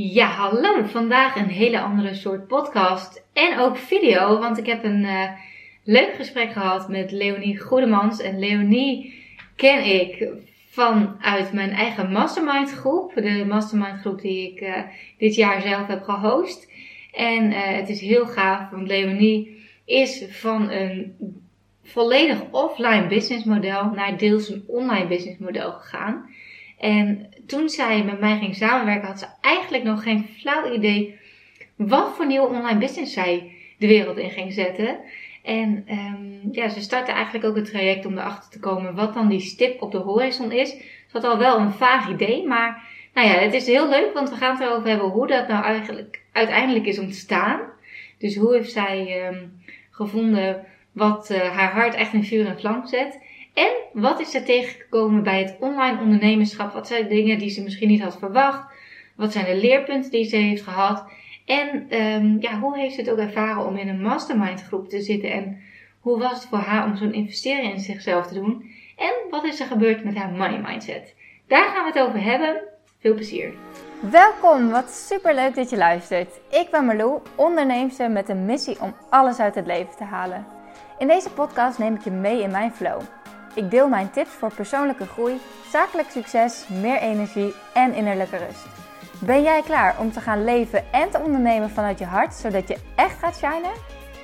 Ja, hallo. Vandaag een hele andere soort podcast en ook video, want ik heb een uh, leuk gesprek gehad met Leonie Goedemans. En Leonie ken ik vanuit mijn eigen mastermind groep, de mastermind groep die ik uh, dit jaar zelf heb gehost. En uh, het is heel gaaf, want Leonie is van een volledig offline business model naar deels een online business model gegaan. En toen zij met mij ging samenwerken, had ze eigenlijk nog geen flauw idee wat voor nieuwe online business zij de wereld in ging zetten. En um, ja, ze startte eigenlijk ook het traject om erachter te komen wat dan die stip op de horizon is. Ze had al wel een vaag idee, maar nou ja, het is heel leuk, want we gaan het erover hebben hoe dat nou eigenlijk uiteindelijk is ontstaan. Dus hoe heeft zij um, gevonden wat uh, haar hart echt in vuur en vlam zet. En wat is er tegengekomen bij het online ondernemerschap? Wat zijn de dingen die ze misschien niet had verwacht? Wat zijn de leerpunten die ze heeft gehad? En um, ja, hoe heeft ze het ook ervaren om in een mastermind groep te zitten? En hoe was het voor haar om zo'n investering in zichzelf te doen? En wat is er gebeurd met haar money mindset? Daar gaan we het over hebben. Veel plezier! Welkom, wat super leuk dat je luistert. Ik ben Marlou, onderneemster met een missie om alles uit het leven te halen. In deze podcast neem ik je mee in mijn flow. Ik deel mijn tips voor persoonlijke groei, zakelijk succes, meer energie en innerlijke rust. Ben jij klaar om te gaan leven en te ondernemen vanuit je hart, zodat je echt gaat shinen?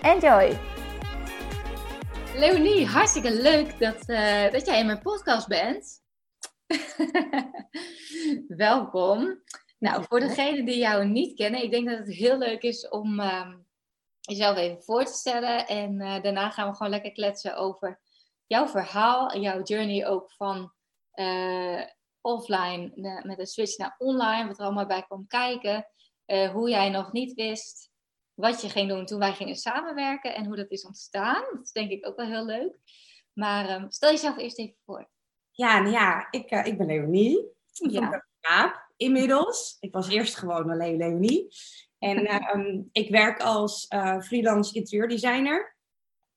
Enjoy! Leonie, hartstikke leuk dat, uh, dat jij in mijn podcast bent. Welkom. Nou, voor degenen die jou niet kennen, ik denk dat het heel leuk is om uh, jezelf even voor te stellen. En uh, daarna gaan we gewoon lekker kletsen over jouw verhaal en jouw journey ook van uh, offline met een switch naar online, wat er allemaal bij kwam kijken, uh, hoe jij nog niet wist wat je ging doen toen wij gingen samenwerken en hoe dat is ontstaan. Dat is denk ik ook wel heel leuk. Maar um, stel jezelf eerst even voor. Ja, nou ja, ik, uh, ik ben Leonie. Ja. Kaap, inmiddels. Ik was eerst gewoon alleen Leonie. En um, ik werk als freelance interieurdesigner.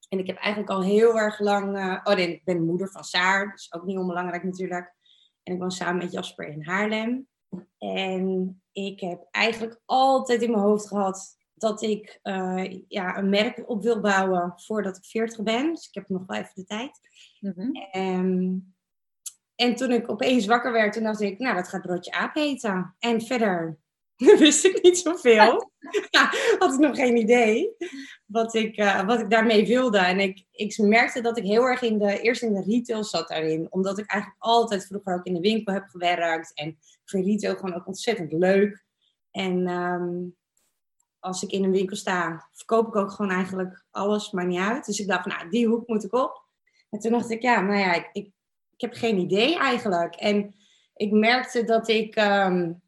En ik heb eigenlijk al heel erg lang. Uh, oh nee, ik ben moeder van Saar, is ook niet onbelangrijk natuurlijk. En ik woon samen met Jasper in Haarlem. En ik heb eigenlijk altijd in mijn hoofd gehad dat ik uh, ja, een merk op wil bouwen voordat ik 40 ben. Dus ik heb nog wel even de tijd. Mm-hmm. en, en toen ik opeens wakker werd, toen dacht ik, nou, dat gaat broodje aap heten. En verder wist ik niet zoveel. ja, had ik nog geen idee wat ik, uh, wat ik daarmee wilde. En ik, ik merkte dat ik heel erg in de, eerst in de retail zat daarin. Omdat ik eigenlijk altijd vroeger ook in de winkel heb gewerkt. En ik vind retail gewoon ook ontzettend leuk. En um, als ik in een winkel sta, verkoop ik ook gewoon eigenlijk alles, maar niet uit. Dus ik dacht, nou, die hoek moet ik op. En toen dacht ik, ja, nou ja, ik, ik, heb geen idee eigenlijk. En ik merkte dat ik... Um,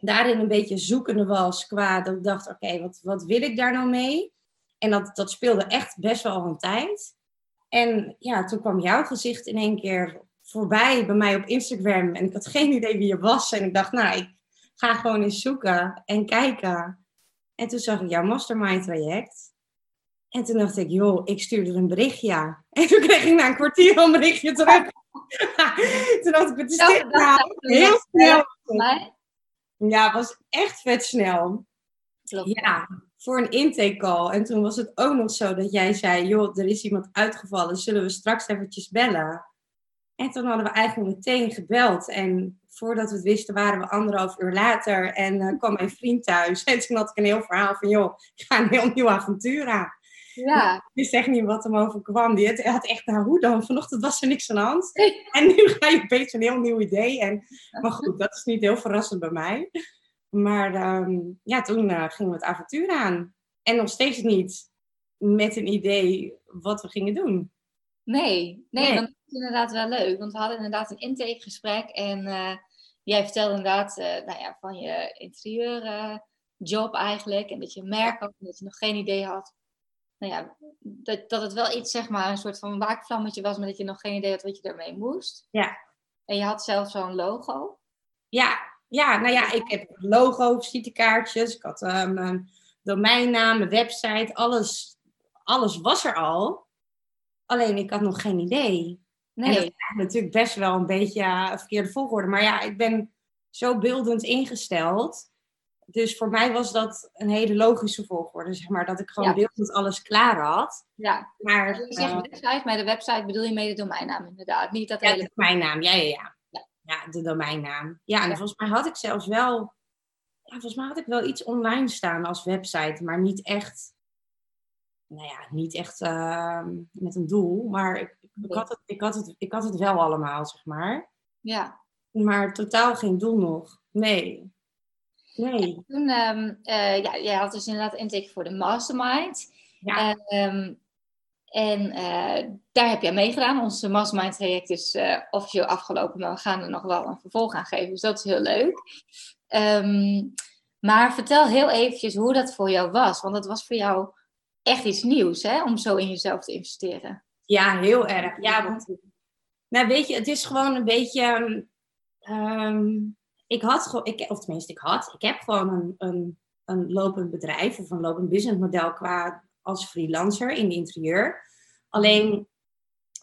daarin een beetje zoekende was qua dat ik dacht, oké, wat, wat wil ik daar nou mee? En dat, dat speelde echt best wel een tijd. En ja, toen kwam jouw gezicht in één keer voorbij bij mij op Instagram. En ik had geen idee wie je was. En ik dacht, nou, ik ga gewoon eens zoeken en kijken. En toen zag ik jouw mastermind traject. En toen dacht ik, joh, ik stuurde een berichtje. En toen kreeg ik na een kwartier een berichtje terug. toen dacht ik, het is dit nou? Heel snel. Ja, het was echt vet snel. Ja, voor een intake call. En toen was het ook nog zo dat jij zei, joh, er is iemand uitgevallen, zullen we straks eventjes bellen? En toen hadden we eigenlijk meteen gebeld. En voordat we het wisten, waren we anderhalf uur later. En uh, kwam mijn vriend thuis. En toen had ik een heel verhaal van, joh, ik ga een heel nieuw avontuur aan. Ja. Ik wist echt niet wat hem overkwam. Die had, echt, nou hoe dan? Vanochtend was er niks aan de hand. En nu ga je opeens een heel nieuw idee. En, maar goed, dat is niet heel verrassend bij mij. Maar um, ja, toen uh, gingen we het avontuur aan. En nog steeds niet met een idee wat we gingen doen. Nee, nee, nee. dat is inderdaad wel leuk. Want we hadden inderdaad een intakegesprek. En uh, jij vertelde inderdaad uh, nou ja, van je interieurjob eigenlijk. En dat je merk had, dat je nog geen idee had nou ja, dat, dat het wel iets, zeg maar, een soort van waakvlammetje was, maar dat je nog geen idee had wat je daarmee moest. Ja. En je had zelf zo'n logo. Ja, ja, nou ja, ik heb logo, visitekaartjes, ik had uh, mijn domeinnaam, mijn website, alles, alles was er al. Alleen ik had nog geen idee. Nee. En dat is natuurlijk best wel een beetje uh, verkeerde volgorde. Maar ja, ik ben zo beeldend ingesteld dus voor mij was dat een hele logische volgorde, zeg maar. Dat ik gewoon Ja. deel dat alles klaar had. Ja, Maar je zegt eh, website, maar de website bedoel je mee de domeinnaam inderdaad. Niet dat ja, hele... de domeinnaam, ja, ja, ja. Ja. De domeinnaam. Ja, en Ja. volgens mij had ik zelfs wel... Ja, volgens mij had ik wel iets online staan als website, maar niet echt... Nou ja, niet echt eh, met een doel. Maar ik, ik, had het, ik, had het, ik had het wel allemaal, zeg maar. Ja. Maar totaal geen doel nog. Nee. Nee. Toen, ehm, eh, ja, jij had dus inderdaad intake voor de mastermind. Ja. Ehm, en eh, daar heb jij meegedaan. Onze mastermind traject is eh, officieel afgelopen, maar we gaan er nog wel een vervolg aan geven. Dus dat is heel leuk. Ehm, maar vertel heel eventjes hoe dat voor jou was. Want dat was voor jou echt iets nieuws, hè? Om zo in jezelf te investeren. Ja, heel erg. Ja, want, nou weet je, het is gewoon een beetje. ehm, ehm, ik had ik, of tenminste, ik had, ik heb gewoon een, een, een lopend bedrijf of een lopend businessmodel qua als freelancer in de interieur. Alleen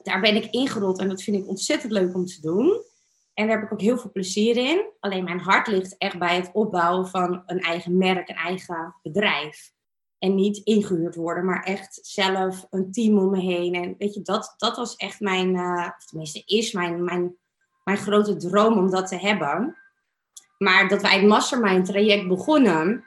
daar ben ik ingerold en dat vind ik ontzettend leuk om te doen. En daar heb ik ook heel veel plezier in. Alleen mijn hart ligt echt bij het opbouwen van een eigen merk, een eigen bedrijf. En niet ingehuurd worden, maar echt zelf een team om me heen. En weet je, dat, dat was echt mijn, eh, of tenminste is mijn, mijn, mijn grote droom om dat te hebben. Maar dat wij het mastermind traject begonnen,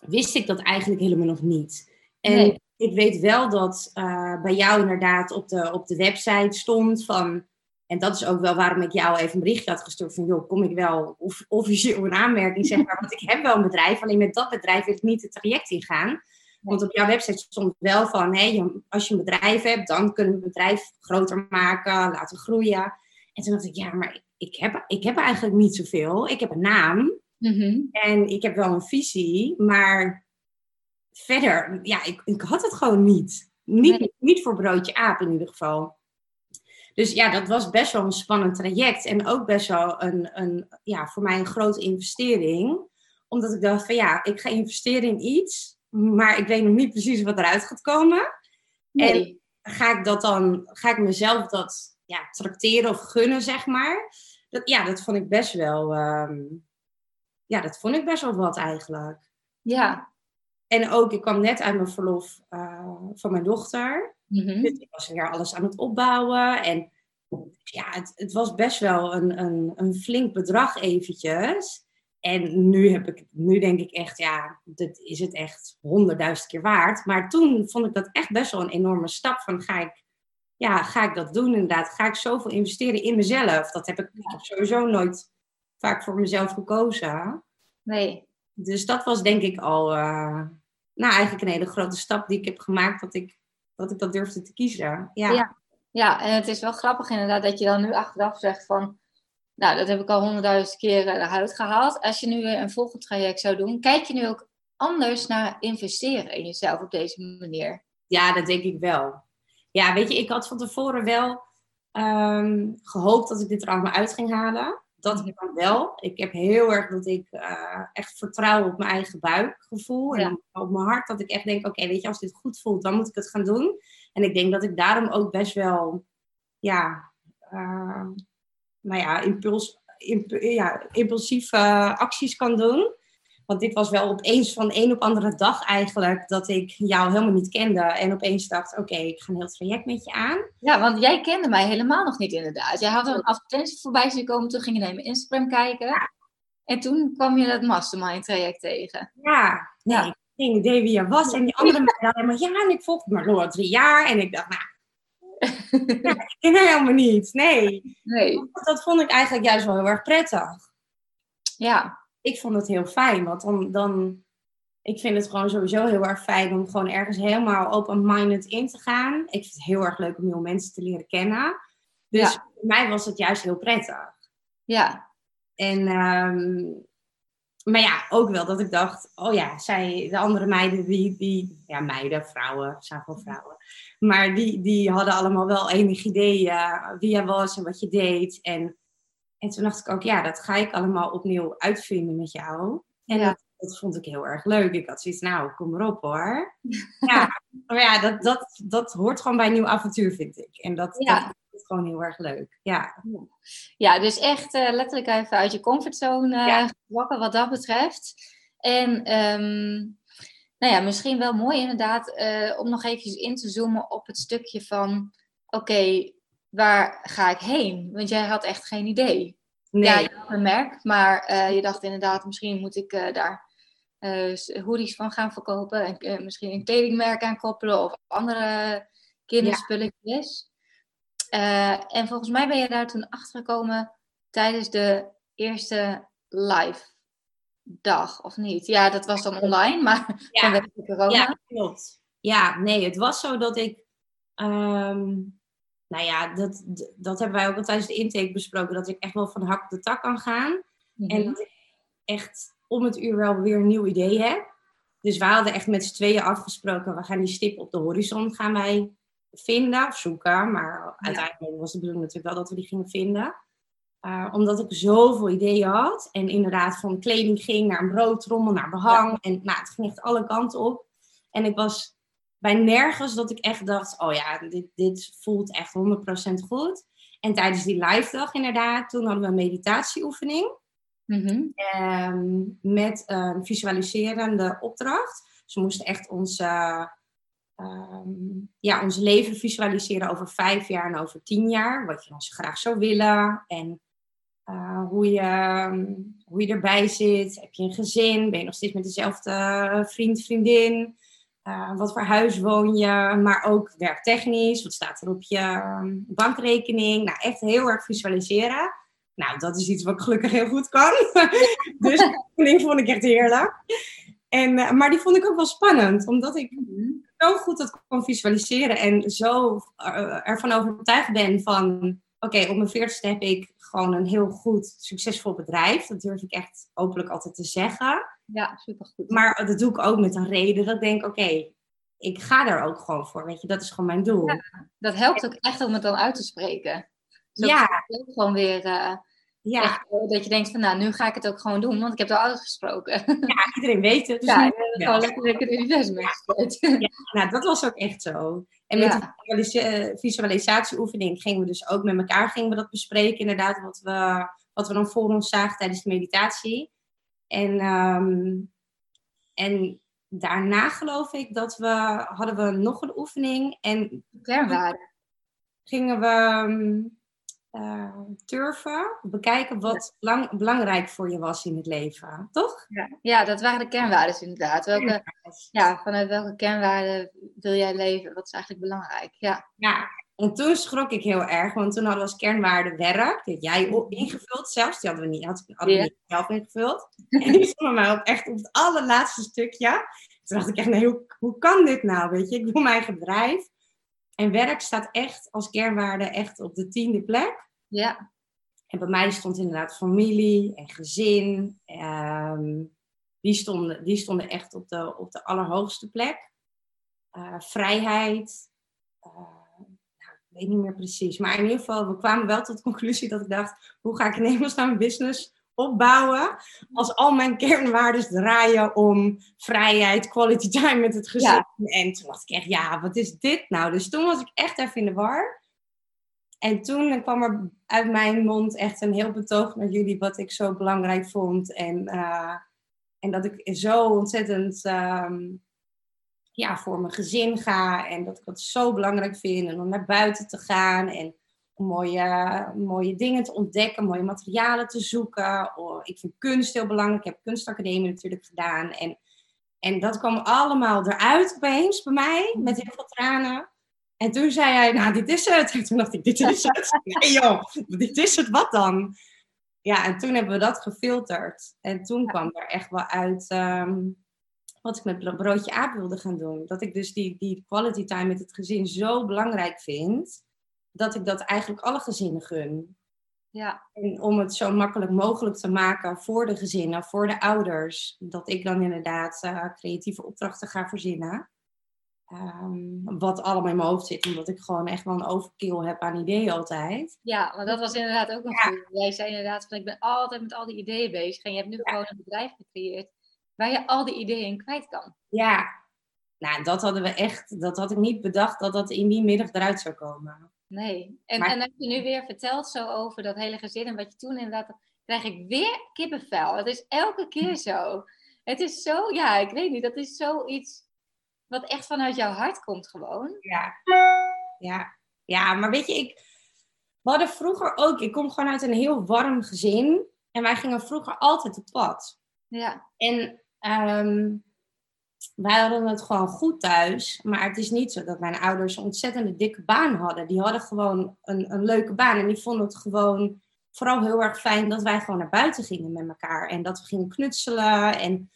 wist ik dat eigenlijk helemaal nog niet. En Nee. ik weet wel dat eh, bij jou inderdaad op de, op de website stond van... En dat is ook wel waarom ik jou even een berichtje had gestuurd van... joh, kom ik wel of, officieel in aanmerking, zeg maar. Want ik heb wel een bedrijf, alleen met dat bedrijf wil ik niet het traject ingaan. Want op jouw website stond wel van... Hé, als je een bedrijf hebt, dan kunnen we het bedrijf groter maken, laten groeien. En toen dacht ik, ja, maar ik heb, ik heb eigenlijk niet zoveel. Ik heb een naam. Mhm. En ik heb wel een visie, maar verder, ja, ik, ik had het gewoon niet. Niet, Nee. niet voor broodje aap in ieder geval. Dus ja, dat was best wel een spannend traject. En ook best wel een, een ja, voor mij een grote investering. Omdat ik dacht van ja, ik ga investeren in iets, maar ik weet nog niet precies wat eruit gaat komen. Nee. Ga ik dat dan, ga ik mezelf dat ja, tracteren of gunnen, zeg maar. Dat, ja, dat vond ik best wel, ehm, ja, dat vond ik best wel wat eigenlijk. Ja. En ook, ik kwam net uit mijn verlof eh, van mijn dochter. Mhm. Dus ik was weer alles aan het opbouwen. En ja, het, het was best wel een, een, een flink bedrag eventjes. En nu, heb ik, nu denk ik echt, ja, dit is het echt honderdduizend keer waard. Maar toen vond ik dat echt best wel een enorme stap van ga ik, ja, ga ik dat doen inderdaad? Ga ik zoveel investeren in mezelf? Dat heb ik, sowieso nooit vaak voor mezelf gekozen. Nee. Dus dat was denk ik al, eh, nou eigenlijk een hele grote stap die ik heb gemaakt dat ik dat, ik dat durfde te kiezen. Ja. Ja. Ja, en het is wel grappig inderdaad dat je dan nu achteraf zegt van, nou, dat heb ik al honderdduizend keer eh, eruit gehaald. Als je nu weer een volgend traject zou doen, kijk je nu ook anders naar investeren in jezelf op deze manier? Ja, dat denk ik wel. Ja, weet je, ik had van tevoren wel ehm, gehoopt dat ik dit er allemaal uit ging halen. Dat heb ik dan wel. Ik heb heel erg dat ik eh, echt vertrouw op mijn eigen buikgevoel. Ja. En op mijn hart. Dat ik echt denk, oké, weet je, als dit goed voelt, dan moet ik het gaan doen. En ik denk dat ik daarom ook best wel, ja, eh, nou ja, impuls, imp- ja impulsieve acties kan doen. Want dit was wel opeens van een op andere dag eigenlijk dat ik jou helemaal niet kende. En opeens dacht, oké, ik ga een heel traject met je aan. Ja, want jij kende mij helemaal nog niet inderdaad. Jij had er een advertentie voorbij zien komen, toen ging je naar mijn Instagram kijken. En toen kwam je dat mastermind traject tegen. Ja, ik had geen idee wie je was. En die andere meiden hadden helemaal, ja, en ik volg Marlo al drie jaar. En ik dacht, nou, ja, ik ken haar helemaal niet. Nee, Nee. dat vond ik eigenlijk juist wel heel erg prettig. Ja. Ik vond het heel fijn, want dan, dan ik vind het gewoon sowieso heel erg fijn om gewoon ergens helemaal open-minded in te gaan. Ik vind het heel erg leuk om nieuwe mensen te leren kennen. Dus Ja. voor mij was het juist heel prettig. Ja. En, ehm, maar ja, ook wel dat ik dacht, oh ja, zij, de andere meiden, die, die ja, meiden, vrouwen, zijn gewoon vrouwen. Maar die, die hadden allemaal wel enig idee eh, wie jij was en wat je deed. En, en toen dacht ik ook, ja, dat ga ik allemaal opnieuw uitvinden met jou. En Ja. dat, dat vond ik heel erg leuk. Ik had zoiets, nou, kom maar op hoor. ja, maar ja, dat, dat, dat hoort gewoon bij een nieuw avontuur, vind ik. En dat, Ja. dat is gewoon heel erg leuk. Ja. Ja, dus echt eh, letterlijk even uit je comfortzone eh Ja. gewakken wat dat betreft. En ehm, nou ja, misschien wel mooi inderdaad uh, om nog eventjes in te zoomen op het stukje van... Oké, waar ga ik heen? Want jij had echt geen idee. Nee. Ja, je had een merk, maar uh, je dacht inderdaad, misschien moet ik uh, daar hoodies van gaan verkopen. En misschien een kledingmerk aan koppelen of andere kinderspulletjes. Ja. en volgens mij ben je daar toen achter gekomen tijdens de eerste live dag, of niet? Ja, dat was dan online, maar ja. van de corona. Ja, klopt. Ja, nee, het was zo dat ik... Um, nou ja, dat, dat hebben wij ook al tijdens de intake besproken. Dat ik echt wel van hak op de tak kan gaan. En mhm. dat ik echt om het uur wel weer een nieuw idee heb. Dus we hadden echt met z'n tweeën afgesproken. We gaan die stip op de horizon gaan wij vinden of zoeken. Maar uiteindelijk was de bedoeling natuurlijk wel dat we die gingen vinden. Uh, omdat ik zoveel ideeën had. En inderdaad van kleding ging naar een broodtrommel, naar behang. En nou, het ging echt alle kanten op. En ik was bij nergens dat ik echt dacht, oh ja, dit, dit voelt echt 100% goed. En tijdens die live dag inderdaad, toen hadden we een meditatieoefening. Mm met een visualiserende opdracht. Ze moesten echt ons, um, ja, ons leven visualiseren over vijf jaar en over tien jaar. Wat je dan graag zou willen. En uh, hoe, je, hoe je erbij zit. Heb je een gezin? Ben je nog steeds met dezelfde vriend, vriendin? Uh, wat voor huis woon je? Maar ook werktechnisch. Wat staat er op je ehm, bankrekening? Nou, echt heel erg visualiseren. Nou, dat is iets wat ik gelukkig heel goed kan. dus die vond ik echt heerlijk. En, uh, maar die vond ik ook wel spannend, omdat ik zo goed dat kon visualiseren en zo ervan overtuigd ben van oké, op mijn veertigste heb ik gewoon een heel goed, succesvol bedrijf. Dat durf ik echt openlijk altijd te zeggen. Ja, supergoed. Maar dat doe ik ook met een reden dat ik denk, oké, ik ga daar ook gewoon voor. Weet je, dat is gewoon mijn doel. Ja, dat helpt ook echt om het dan uit te spreken. Zo ja. Gewoon weer... Uh, ja. Echt, eh, dat je denkt van, nou, nu ga ik het ook gewoon doen, want ik heb het al uitgesproken. Ja, iedereen weet het. Dus ja, nu, gewoon lekker, lekker het universum ja. ja, nou, dat was ook echt zo. En met de eh, visualisatieoefening gingen we dus ook met elkaar gingen we dat bespreken, inderdaad, wat we, wat we dan voor ons zagen tijdens de meditatie. En, um, en daarna geloof ik dat we, hadden we nog een oefening. En kernwaarden. Gingen we ehm, uh, turven, bekijken wat belangrijk voor je was in het leven, toch? Ja, ja dat waren de kernwaarden inderdaad. Welke, ja, vanuit welke kernwaarden wil jij leven? Wat is eigenlijk belangrijk? Ja. ja, en toen schrok ik heel erg, want toen hadden we als kernwaarde werk. Die had jij ingevuld zelfs, die hadden we niet, hadden we niet zelf ingevuld. En die stonden mij op echt op het allerlaatste stukje. Toen dacht ik echt, nee, hoe, hoe kan dit nou? Weet je, ik doe mijn bedrijf. En werk staat echt als kernwaarde echt op de tiende plek. Ja. En bij mij stond inderdaad familie en gezin. Ehm, die, stonden, die stonden echt op de, op de allerhoogste plek. Uh, vrijheid. Uh, nou, ik weet niet meer precies. Maar in ieder geval, we kwamen wel tot de conclusie dat ik dacht... hoe ga ik in hemelsnaam business opbouwen als al mijn kernwaarden draaien om vrijheid, quality time met het gezin. En toen dacht ik echt, ja, wat is dit nou? Dus toen was ik echt even in de war. En toen kwam er uit mijn mond echt een heel betoog naar jullie wat ik zo belangrijk vond. En, uh, en dat ik zo ontzettend um, ja, voor mijn gezin ga. En dat ik het zo belangrijk vind. En om naar buiten te gaan. En mooie, mooie dingen te ontdekken, mooie materialen te zoeken. Oh, ik vind kunst heel belangrijk. Ik heb kunstacademie natuurlijk gedaan. En, en dat kwam allemaal eruit opeens bij mij, met heel veel tranen. En toen zei hij, nou, dit is het. En toen dacht ik, dit is het. Nee joh, dit is het, wat dan? Ja, en toen hebben we dat gefilterd. En toen kwam er echt wel uit ehm, wat ik met Broodje Aap wilde gaan doen. Dat ik dus die, die quality time met het gezin zo belangrijk vind dat ik dat eigenlijk alle gezinnen gun. Ja. En om het zo makkelijk mogelijk te maken voor de gezinnen, voor de ouders, dat ik dan inderdaad uh, creatieve opdrachten ga verzinnen. Um, wat allemaal in mijn hoofd zit, omdat ik gewoon echt wel een overkill heb aan ideeën altijd. Ja, maar dat was inderdaad ook een ja. Jij zei inderdaad van ik ben altijd met al die ideeën bezig en je hebt nu gewoon een bedrijf gecreëerd waar je al die ideeën in kwijt kan. Ja, nou dat hadden we echt, dat had ik niet bedacht dat dat in die middag eruit zou komen. Nee. En, en als je nu weer vertelt zo over dat hele gezin en wat je toen inderdaad, krijg ik weer kippenvel. Het is elke keer zo. Het is zo, ja, ik weet niet, dat is zoiets wat echt vanuit jouw hart komt gewoon. Ja, ja, ja maar weet je, ik, we hadden vroeger ook, ik kom gewoon uit een heel warm gezin. En wij gingen vroeger altijd op pad. Ja. En um, wij hadden het gewoon goed thuis. Maar het is niet zo dat mijn ouders een ontzettende dikke baan hadden. Die hadden gewoon een, een leuke baan. En die vonden het gewoon vooral heel erg fijn dat wij gewoon naar buiten gingen met elkaar. En dat we gingen knutselen. En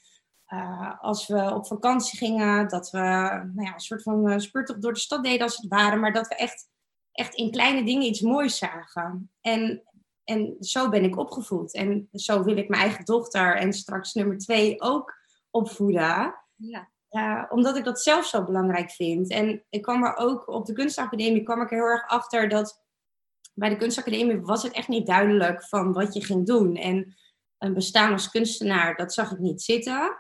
uh, als we op vakantie gingen, dat we nou ja, een soort van uh, spurt door de stad deden als het ware. Maar dat we echt, echt in kleine dingen iets moois zagen. En, en zo ben ik opgevoed. En zo wil ik mijn eigen dochter en straks nummer twee ook opvoeden. Ja. Uh, omdat ik dat zelf zo belangrijk vind. En ik kwam er ook op de kunstacademie kwam ik er heel erg achter dat bij de kunstacademie was het echt niet duidelijk van wat je ging doen. En een bestaan als kunstenaar, dat zag ik niet zitten.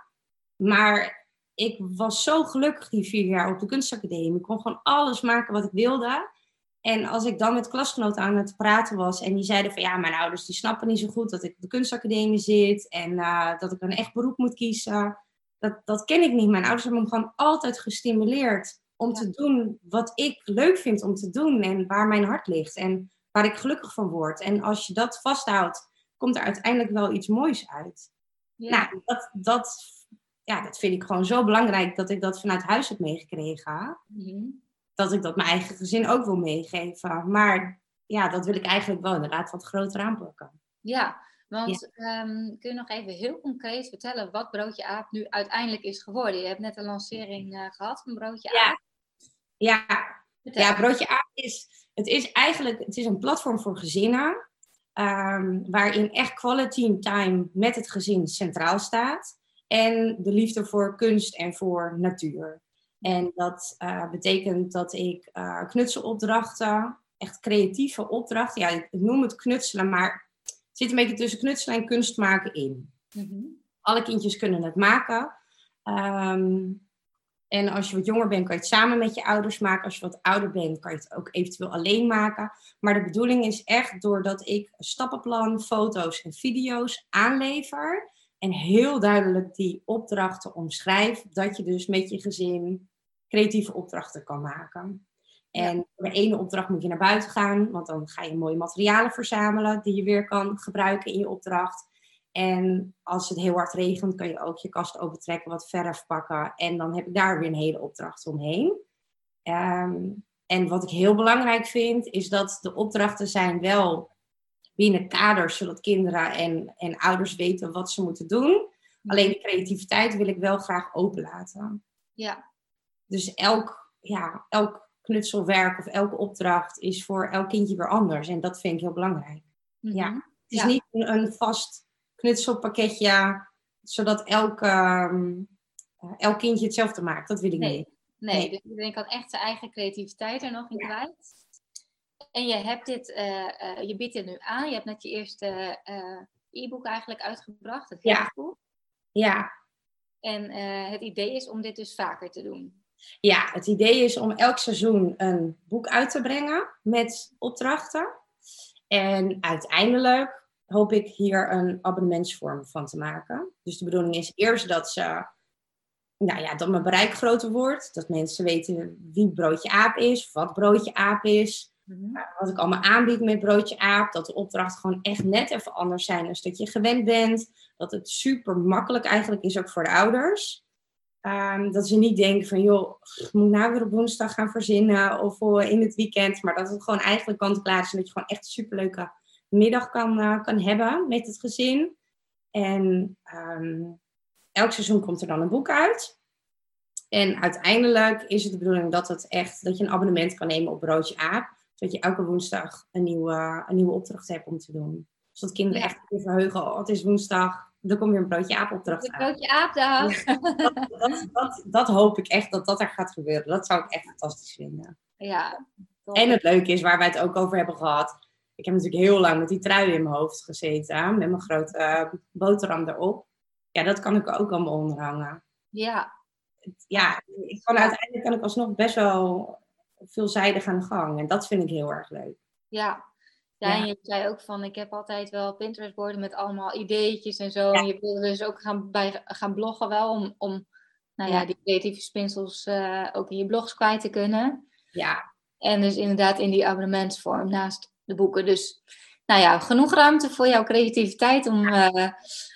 Maar ik was zo gelukkig die vier jaar op de kunstacademie. Ik kon gewoon alles maken wat ik wilde. En als ik dan met klasgenoten aan het praten was en die zeiden van ja, mijn ouders die snappen niet zo goed dat ik op de kunstacademie zit en uh, dat ik een echt beroep moet kiezen. Dat, dat ken ik niet. Mijn ouders hebben me gewoon altijd gestimuleerd om te doen wat ik leuk vind om te doen en waar mijn hart ligt en waar ik gelukkig van word. En als je dat vasthoudt, komt er uiteindelijk wel iets moois uit. Ja. Nou, dat, dat ja, dat vind ik gewoon zo belangrijk dat ik dat vanuit huis heb meegekregen. Mm Dat ik dat mijn eigen gezin ook wil meegeven. Maar ja, dat wil ik eigenlijk wel inderdaad wat groter aanpakken. Ja, want ehm, kun je nog even heel concreet vertellen wat Broodje Aap nu uiteindelijk is geworden? Je hebt net een lancering uh, gehad van Broodje Aap. Ja, ja. ja Broodje Aap is, het is eigenlijk het is een platform voor gezinnen. Um, waarin echt quality time met het gezin centraal staat en de liefde voor kunst en voor natuur. En dat uh, betekent dat ik uh, knutselopdrachten, echt creatieve opdrachten, ja, ik noem het knutselen, maar het zit een beetje tussen knutselen en kunst maken in. Mm -hmm. Alle kindjes kunnen het maken. Um, en als je wat jonger bent, kan je het samen met je ouders maken. Als je wat ouder bent, kan je het ook eventueel alleen maken. Maar de bedoeling is echt doordat ik stappenplan, foto's en video's aanlever en heel duidelijk die opdrachten omschrijf, dat je dus met je gezin creatieve opdrachten kan maken. En de ene opdracht moet je naar buiten gaan, want dan ga je mooie materialen verzamelen die je weer kan gebruiken in je opdracht. En als het heel hard regent, kan je ook je kast opentrekken, wat verf pakken. En dan heb ik daar weer een hele opdracht omheen. Um, en wat ik heel belangrijk vind, is dat de opdrachten zijn wel binnen kaders, zodat kinderen en, en ouders weten wat ze moeten doen. Alleen de creativiteit wil ik wel graag openlaten. Ja. Dus elk, ja, elk knutselwerk of elke opdracht is voor elk kindje weer anders. En dat vind ik heel belangrijk. Mm -hmm. Ja. Het is ja. niet een, een, vast knutselpakketje, zodat elk, um, elk kindje hetzelfde maakt. Dat wil ik nee. niet. Nee, nee. dus iedereen kan echt zijn eigen creativiteit er nog in ja. kwijt. En je hebt dit, uh, uh, je biedt dit nu aan. Je hebt net je eerste uh, e-book eigenlijk uitgebracht, het ja. Ja. En het idee is om dit dus vaker te doen. Ja, het idee is om elk seizoen een boek uit te brengen met opdrachten. En uiteindelijk hoop ik hier een abonnementsvorm van te maken. Dus de bedoeling is eerst dat ze nou ja, dat mijn bereik groter wordt. Dat mensen weten wie Broodje Aap is, wat Broodje Aap is. -hmm. Wat ik allemaal aanbied met Broodje Aap. Dat de opdrachten gewoon echt net even anders zijn dan dat je gewend bent. Dat het super makkelijk eigenlijk is ook voor de ouders. Um, dat ze niet denken van, joh, moet nou weer op woensdag gaan verzinnen of in het weekend. Maar dat het gewoon eigenlijk kant-klaar is en dat je gewoon echt een superleuke middag kan, uh, kan hebben met het gezin. En um, elk seizoen komt er dan een boek uit. En uiteindelijk is het de bedoeling dat, het echt, dat je een abonnement kan nemen op Broodje Aap. Zodat je elke woensdag een nieuwe, een nieuwe opdracht hebt om te doen. Zodat kinderen Ja. echt weer verheugen. Oh, het is woensdag, er komt weer een Broodje Aap opdracht De uit. broodje aapdag. Dat, dat, dat, dat hoop ik echt dat dat er gaat gebeuren. Dat zou ik echt fantastisch vinden. Ja. top. En het leuke is, waar wij het ook over hebben gehad. Ik heb natuurlijk heel lang met die trui in mijn hoofd gezeten. Met mijn grote eh, boterham erop. Ja, dat kan ik ook allemaal onderhangen. Ja. Ja, ik kan, uiteindelijk kan ik alsnog best wel veelzijdig aan de gang. En dat vind ik heel erg leuk. Ja. Ja, en je zei ook van, ik heb altijd wel Pinterest-borden met allemaal ideetjes en zo. En je wilde dus ook gaan, bij, gaan bloggen wel, om, om nou ja, die creatieve spinsels uh, ook in je blogs kwijt te kunnen. Ja. En dus inderdaad in die abonnementsvorm naast de boeken. Dus nou ja, genoeg ruimte voor jouw creativiteit om uh,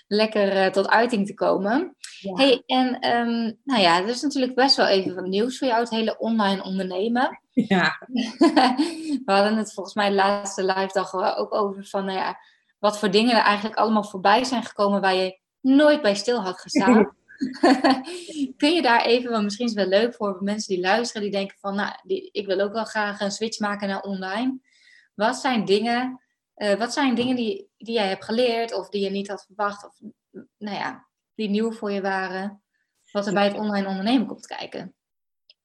lekker uh, tot uiting te komen. Ja. Hey, en um, nou ja, er is natuurlijk best wel even wat nieuws voor jou, het hele online ondernemen. Ja. We hadden het volgens mij de laatste live dag ook over van, nou ja, wat voor dingen er eigenlijk allemaal voorbij zijn gekomen waar je nooit bij stil had gestaan. Kun je daar even, want misschien is het wel leuk voor mensen die luisteren, die denken van, nou, die, ik wil ook wel graag een switch maken naar online. Wat zijn dingen, uh, wat zijn dingen die, die jij hebt geleerd of die je niet had verwacht, of nou ja, die nieuw voor je waren, wat er bij het online ondernemen komt kijken?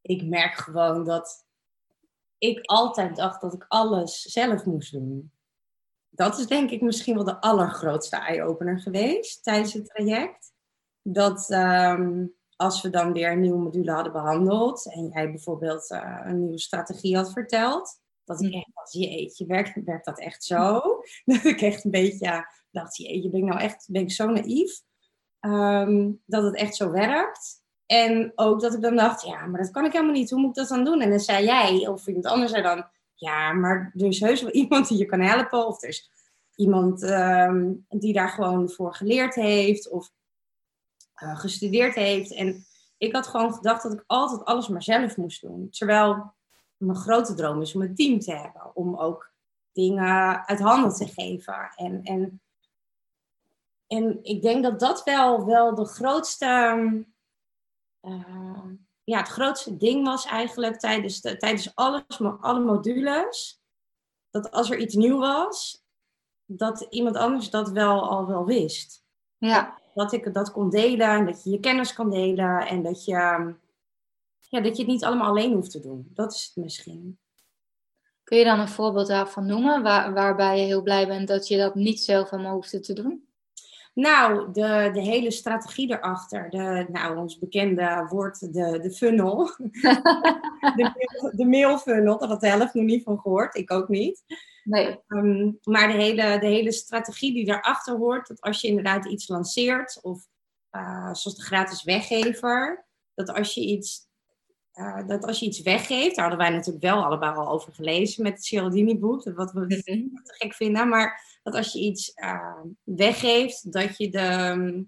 Ik merk gewoon dat ik altijd dacht dat ik alles zelf moest doen. Dat is denk ik misschien wel de allergrootste eye-opener geweest tijdens het traject dat um, als we dan weer een nieuwe module hadden behandeld en jij bijvoorbeeld uh, een nieuwe strategie had verteld, dat ik hm. echt dacht, jeetje, werkt, werkt dat echt zo? dat ik echt een beetje dacht, jeetje, ben ik nou echt ben ik zo naïef? Um, dat het echt zo werkt. En ook dat ik dan dacht, ja, maar dat kan ik helemaal niet. Hoe moet ik dat dan doen? En dan zei jij, of iemand anders zei dan, ja, maar er is heus wel iemand die je kan helpen. Of er is iemand um, die daar gewoon voor geleerd heeft. Of uh, gestudeerd heeft. En ik had gewoon gedacht dat ik altijd alles maar zelf moest doen. Terwijl mijn grote droom is om een team te hebben. Om ook dingen uit handen te geven. En, en, en ik denk dat dat wel, wel de grootste... Uh, ja, het grootste ding was eigenlijk tijdens, de, tijdens alles, alle modules. Dat als er iets nieuw was, dat iemand anders dat wel al wel wist. Ja dat ik dat kon delen en dat je je kennis kan delen en dat je, ja, dat je het niet allemaal alleen hoeft te doen. Dat is het misschien. Kun je dan een voorbeeld daarvan noemen waar, waarbij je heel blij bent dat je dat niet zelf helemaal hoeft te doen? Nou, de, de hele strategie erachter. De, nou, ons bekende woord, de, de funnel. de, de mailfunnel, daar had de helft nog niet van gehoord. Ik ook niet. Nee. Ehm, maar de hele, de hele strategie die daarachter hoort, dat als je inderdaad iets lanceert, of uh, zoals de gratis weggever, dat als je iets, uh, dat als je iets weggeeft, daar hadden wij natuurlijk wel allebei al over gelezen met het Cialdini-boek, wat we te gek vinden, maar dat als je iets uh, weggeeft, dat je de.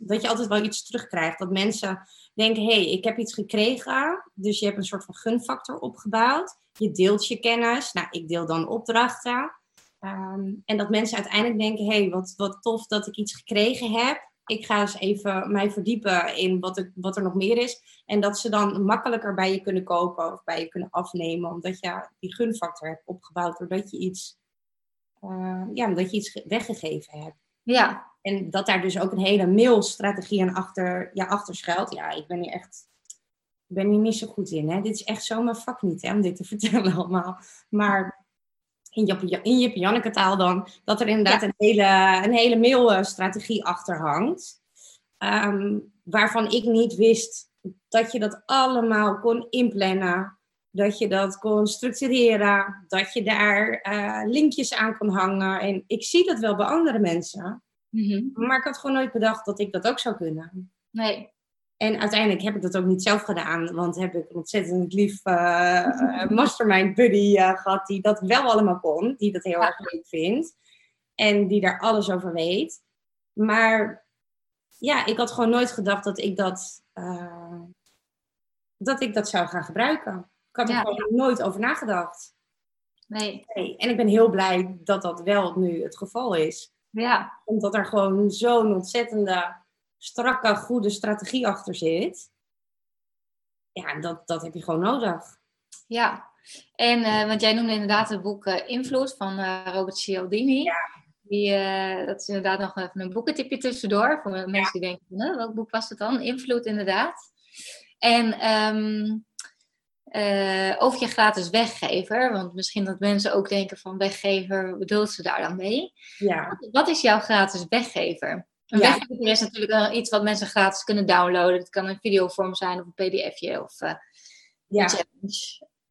dat je altijd wel iets terugkrijgt. Dat mensen denken: hé, hey, ik heb iets gekregen. Dus je hebt een soort van gunfactor opgebouwd. Je deelt je kennis. Nou, ik deel dan opdrachten. Um, en dat mensen uiteindelijk denken: hé, hey, wat, wat tof dat ik iets gekregen heb. Ik ga eens even mij verdiepen in wat, ik, wat er nog meer is. En dat ze dan makkelijker bij je kunnen kopen of bij je kunnen afnemen. Omdat je die gunfactor hebt opgebouwd doordat je iets, uh, ja, omdat je iets weggegeven hebt. Ja. En dat daar dus ook een hele mailstrategie aan achter, ja, achter schuilt. Ja, ik ben hier echt ik ben hier niet zo goed in. Hè? Dit is echt zo mijn vak niet, hè, om dit te vertellen allemaal. Maar in je, in je Janneke taal dan, dat er inderdaad een hele, een hele mailstrategie achter hangt. Um, waarvan ik niet wist dat je dat allemaal kon inplannen. Dat je dat kon structureren. Dat je daar uh, linkjes aan kon hangen. En ik zie dat wel bij andere mensen. Mm Maar ik had gewoon nooit bedacht dat ik dat ook zou kunnen. Nee. En uiteindelijk heb ik dat ook niet zelf gedaan, want heb ik een ontzettend lief uh, mastermind buddy uh, gehad die dat wel allemaal kon, die dat heel erg leuk vindt en die daar alles over weet. Maar ja, ik had gewoon nooit gedacht dat ik dat, uh, dat, ik dat zou gaan gebruiken. Ik had er gewoon nooit over nagedacht. Nee. nee. En ik ben heel blij dat dat wel nu het geval is. Ja. Omdat er gewoon zo'n ontzettende strakke, goede strategie achter zit, ja, dat, dat heb je gewoon nodig. Ja, en uh, want jij noemde inderdaad het boek uh, Invloed van uh, Robert Cialdini. Ja. Die, dat is inderdaad nog even een boekentipje tussendoor. Voor mensen die denken, welk boek was het dan? Invloed inderdaad. En um, over je gratis weggever. Want misschien dat mensen ook denken van weggever, wat bedoelt ze daar dan mee? Ja. Wat is jouw gratis weggever? Een ja. weggever is natuurlijk iets wat mensen gratis kunnen downloaden. Het kan een videovorm zijn of een pdfje of uh, ja.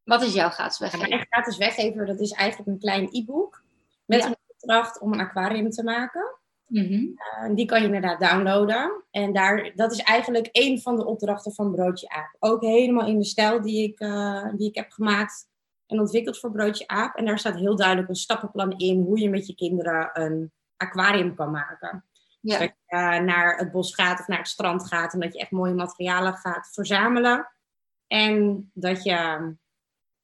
Wat is jouw gratis Ja, weggever? mijn gratis weggever, dat is eigenlijk een klein e-book. Met Ja. een opdracht om een aquarium te maken. Mhm. Uh, die kan je inderdaad downloaden. En daar, dat is eigenlijk een van de opdrachten van Broodje Aap. Ook helemaal in de stijl die ik, uh, die ik heb gemaakt en ontwikkeld voor Broodje Aap. En daar staat heel duidelijk een stappenplan in hoe je met je kinderen een aquarium kan maken. Ja. Dat je uh, naar het bos gaat of naar het strand gaat en dat je echt mooie materialen gaat verzamelen. En dat je,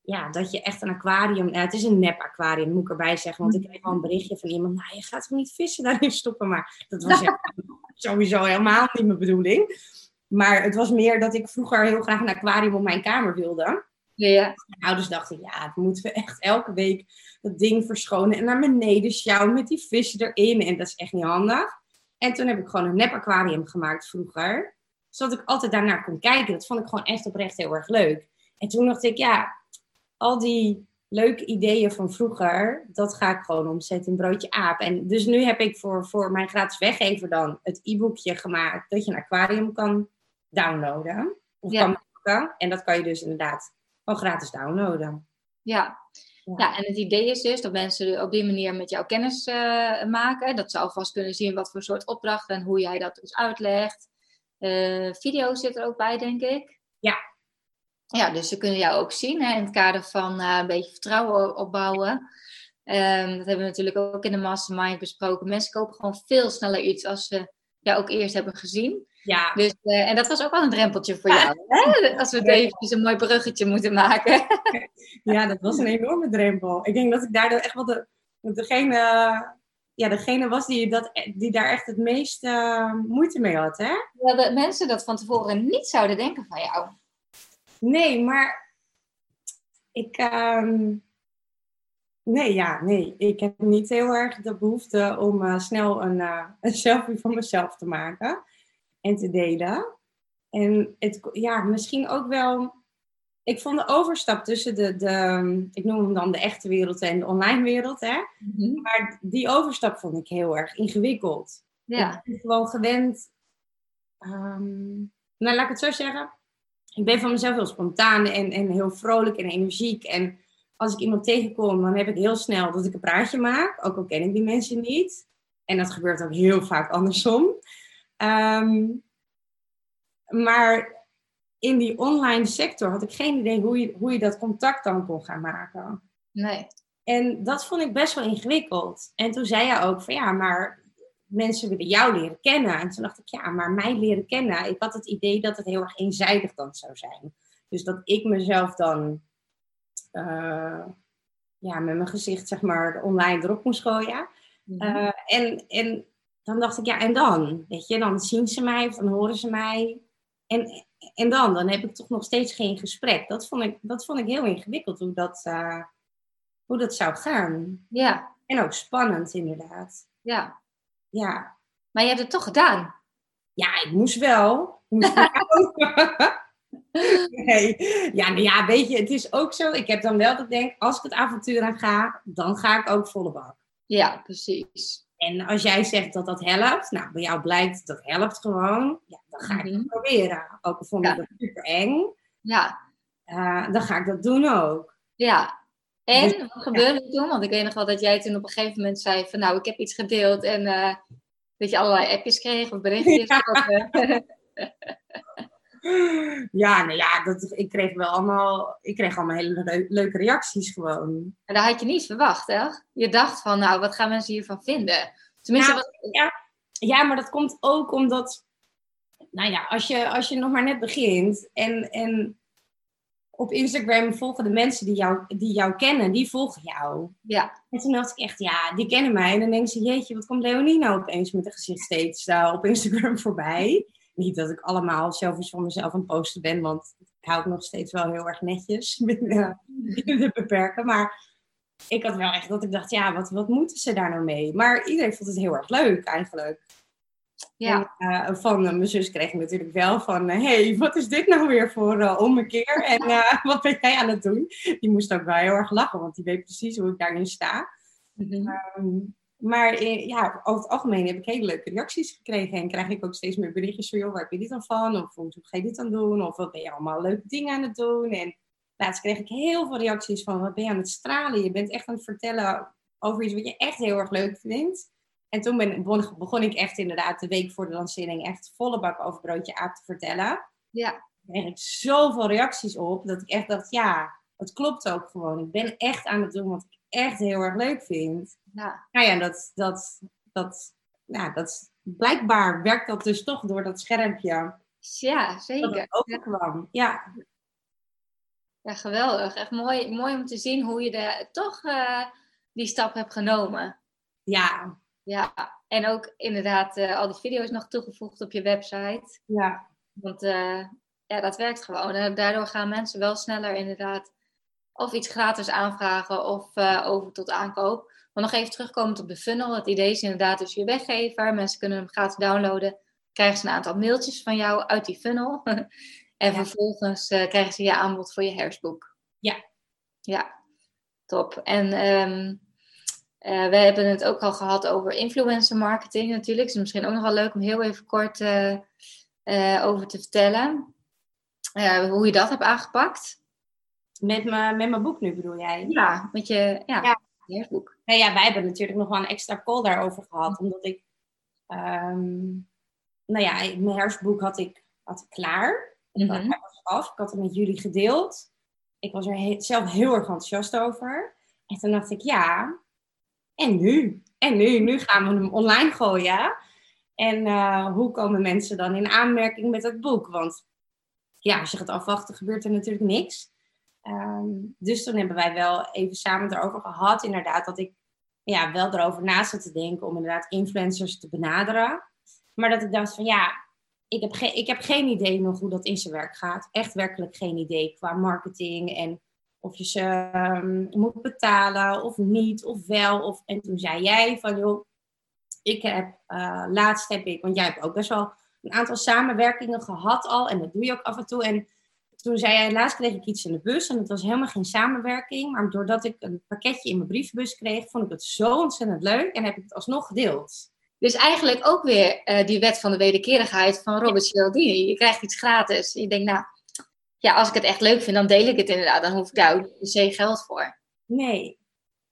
ja, dat je echt een aquarium. Uh, het is een nep aquarium, moet ik erbij zeggen. Want ik kreeg al een berichtje van iemand. Nou, je gaat toch niet vissen daarin stoppen. Maar dat was sowieso helemaal niet mijn bedoeling. Maar het was meer dat ik vroeger heel graag een aquarium op mijn kamer wilde. Ja. Mijn ouders dachten, ja, het moeten we echt elke week dat ding verschonen en naar beneden sjouwen met die vissen erin. En dat is echt niet handig. En toen heb ik gewoon een nep aquarium gemaakt vroeger. Zodat ik altijd daarnaar kon kijken. Dat vond ik gewoon echt oprecht heel erg leuk. En toen dacht ik, ja, al die leuke ideeën van vroeger, dat ga ik gewoon omzetten in broodje aap. En dus nu heb ik voor, voor mijn gratis weggever dan het e-boekje gemaakt dat je een aquarium kan downloaden. Of Ja. kan maken. En dat kan je dus inderdaad gewoon gratis downloaden. Ja. Ja. ja, en het idee is dus dat mensen op die manier met jou kennis eh, maken. Dat ze alvast kunnen zien wat voor soort opdrachten en hoe jij dat dus uitlegt. Eh video's zit er ook bij, denk ik. Ja. Ja, dus ze kunnen jou ook zien hè, in het kader van eh, een beetje vertrouwen opbouwen. Ehm, dat hebben we natuurlijk ook in de mastermind besproken. Mensen kopen gewoon veel sneller iets als ze jou ook eerst hebben gezien. Ja, Dus, eh, en dat was ook wel een drempeltje voor jou. Hè? Als we eventjes een mooi bruggetje moeten maken. ja, dat was een enorme drempel. Ik denk dat ik daardoor echt wel de, degene, ja, degene was die, dat, die daar echt het meest uh, moeite mee had. Hè? Ja, dat mensen dat van tevoren niet zouden denken van jou. Nee, maar ik. Uh, nee, ja, nee. Ik heb niet heel erg de behoefte om uh, snel een, uh, een selfie van mezelf te maken en te delen. En het, ja, misschien ook wel. Ik vond de overstap tussen de, de, ik noem hem dan de echte wereld en de online wereld, hè. Mm -hmm. Maar die overstap vond ik heel erg ingewikkeld. Ja. Ik ben gewoon gewend. Um, nou, laat ik het zo zeggen. Ik ben van mezelf heel spontaan en, en heel vrolijk en energiek. En als ik iemand tegenkom, dan heb ik heel snel dat ik een praatje maak. Ook al ken ik die mensen niet. En dat gebeurt ook heel vaak andersom. Um, maar in die online sector had ik geen idee hoe je, hoe je dat contact dan kon gaan maken. Nee. En dat vond ik best wel ingewikkeld. En toen zei hij ook van ja, maar mensen willen jou leren kennen. En toen dacht ik, ja, maar mij leren kennen. Ik had het idee dat het heel erg eenzijdig dan zou zijn. Dus dat ik mezelf dan uh, ja, met mijn gezicht, zeg maar, online erop moest gooien. Mm -hmm. uh, en, en dan dacht ik, ja, en dan? Weet je, dan zien ze mij of dan horen ze mij. En, en dan? Dan heb ik toch nog steeds geen gesprek. Dat vond ik, dat vond ik heel ingewikkeld, hoe dat, uh, hoe dat zou gaan. Ja. En ook spannend, inderdaad. Ja. Ja. Maar je hebt het toch gedaan? Ja, ik moest wel. Ik moest nee. Ja, nou ja, weet je, het is ook zo. Ik heb dan wel dat ik denk, als ik het avontuur aan ga, dan ga ik ook volle bak. Ja, precies. En als jij zegt dat dat helpt, nou, bij jou blijkt dat helpt gewoon, ja, dan ga ik het mm -hmm. proberen. Ook al vond ik ja. dat super eng, ja. Uh, dan ga ik dat doen ook. Ja. En dus, wat gebeurde ja. toen? Want ik weet nog wel dat jij toen op een gegeven moment zei van, nou, ik heb iets gedeeld en uh, dat je allerlei appjes kreeg of berichtjes. Ja. Of, uh... Ja, nou ja, dat, ik kreeg wel allemaal, ik kreeg allemaal hele le leuke reacties gewoon. En dat had je niet verwacht, hè? Je dacht van, nou, wat gaan mensen hiervan vinden? Tenminste, nou, wat... ja, ja, maar dat komt ook omdat, nou ja, als je, als je nog maar net begint en, en op Instagram volgen de mensen die jou, die jou kennen, die volgen jou. Ja. En toen dacht ik echt, ja, die kennen mij. En dan denken ze, jeetje, wat komt Leonie nou opeens met een gezicht steeds uh, op Instagram voorbij? Niet dat ik allemaal selfies van mezelf aan het posten ben, want ik hou het nog steeds wel heel erg netjes binnen, de beperken. Maar ik had wel echt dat ik dacht, ja, wat, wat moeten ze daar nou mee? Maar iedereen vond het heel erg leuk eigenlijk. Ja. En, uh, van uh, mijn zus kreeg natuurlijk wel van, uh, hey, wat is dit nou weer voor ommekeer? En wat ben jij aan het doen? Die moest ook wel heel erg lachen, want die weet precies hoe ik daarin sta. Mm-hmm. Um, maar ja, over het algemeen heb ik hele leuke reacties gekregen. En krijg ik ook steeds meer berichtjes van, joh, waar heb je dit dan van? Of hoe ga je dit dan doen? Of wat ben je allemaal leuke dingen aan het doen? En laatst kreeg ik heel veel reacties van, wat ben je aan het stralen? Je bent echt aan het vertellen over iets wat je echt heel erg leuk vindt. En toen ben, begon ik echt inderdaad de week voor de lancering echt volle bak over broodje aap te vertellen. Ja. Daar kreeg ik zoveel reacties op, dat ik echt dacht, ja, het klopt ook gewoon. Ik ben echt aan het doen wat ik echt heel erg leuk vind. Ja. Nou ja, dat, dat, dat, ja, dat, blijkbaar werkt dat dus toch door dat schermpje. Ja, zeker. Dat overkwam. Ja. Ja, geweldig. Echt mooi, mooi om te zien hoe je de, toch uh, die stap hebt genomen. Ja. Ja, en ook inderdaad uh, al die video's nog toegevoegd op je website. Ja. Want uh, ja, dat werkt gewoon. En daardoor gaan mensen wel sneller inderdaad of iets gratis aanvragen of over tot aankoop. Maar nog even terugkomend op de funnel. Het idee is inderdaad dus je weggever. Mensen kunnen hem gratis downloaden. Krijgen ze een aantal mailtjes van jou uit die funnel. en vervolgens uh, krijgen ze je aanbod voor je herfstboek. Ja. Ja, top. En um, uh, we hebben het ook al gehad over influencer marketing natuurlijk. Het is misschien ook nog wel leuk om heel even kort over te vertellen. hoe je dat hebt aangepakt. Met, me, met mijn boek nu bedoel jij? Ja, met je ja, ja. herfstboek. Nou ja, wij hebben natuurlijk nog wel een extra call daarover gehad. Omdat ik... Um, nou ja, mijn herfstboek had ik, had ik klaar. Ik Mhm. had, hij was af. Ik had het met jullie gedeeld. Ik was er he- zelf heel erg enthousiast over. En toen dacht ik, ja, en nu? En nu? Nu gaan we hem online gooien. En eh, hoe komen mensen dan in aanmerking met het boek? Want ja, als je gaat afwachten, gebeurt er natuurlijk niks. Ehm, dus toen hebben wij wel even samen erover gehad, inderdaad, dat ik ja, wel erover na zat te denken om inderdaad influencers te benaderen. Maar dat ik dacht van ja, ik heb, ge- ik heb geen idee nog hoe dat in zijn werk gaat. Echt werkelijk geen idee qua marketing en of je ze ehm, moet betalen of niet, of wel. Of, en toen zei jij van joh, ik heb eh, laatst heb ik, want jij hebt ook best wel een aantal samenwerkingen gehad al en dat doe je ook af en toe. En toen zei jij, laatst kreeg ik iets in de bus en het was helemaal geen samenwerking. Maar doordat ik een pakketje in mijn brievenbus kreeg, vond ik het zo ontzettend leuk en heb ik het alsnog gedeeld. Dus eigenlijk ook weer eh, die wet van de wederkerigheid van Robert Cialdini. Je krijgt iets gratis. Je denkt, nou, ja, als ik het echt leuk vind, dan deel ik het inderdaad. Dan hoef ik daar ook niet per se geld voor. Nee.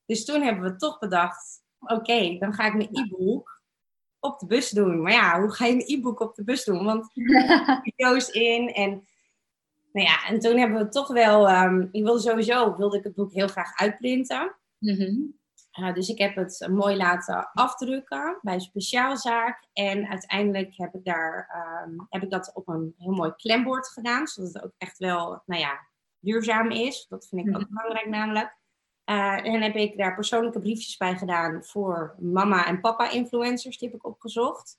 Dus toen hebben we toch bedacht, oké, dan ga ik mijn e-book op de bus doen. Maar ja, hoe ga je een e-book op de bus doen? Want video's in en... Nou ja, en toen hebben we toch wel... ehm, ik wilde sowieso, wilde ik het boek heel graag uitprinten. Mhm. Uh, dus ik heb het uh, mooi laten afdrukken bij een speciaalzaak. En uiteindelijk heb ik, daar, um, heb ik dat op een heel mooi klembord gedaan. Zodat het ook echt wel nou ja, duurzaam is. Dat vind ik ook belangrijk namelijk. Uh, en heb ik daar persoonlijke briefjes bij gedaan voor mama en papa influencers. Die heb ik opgezocht.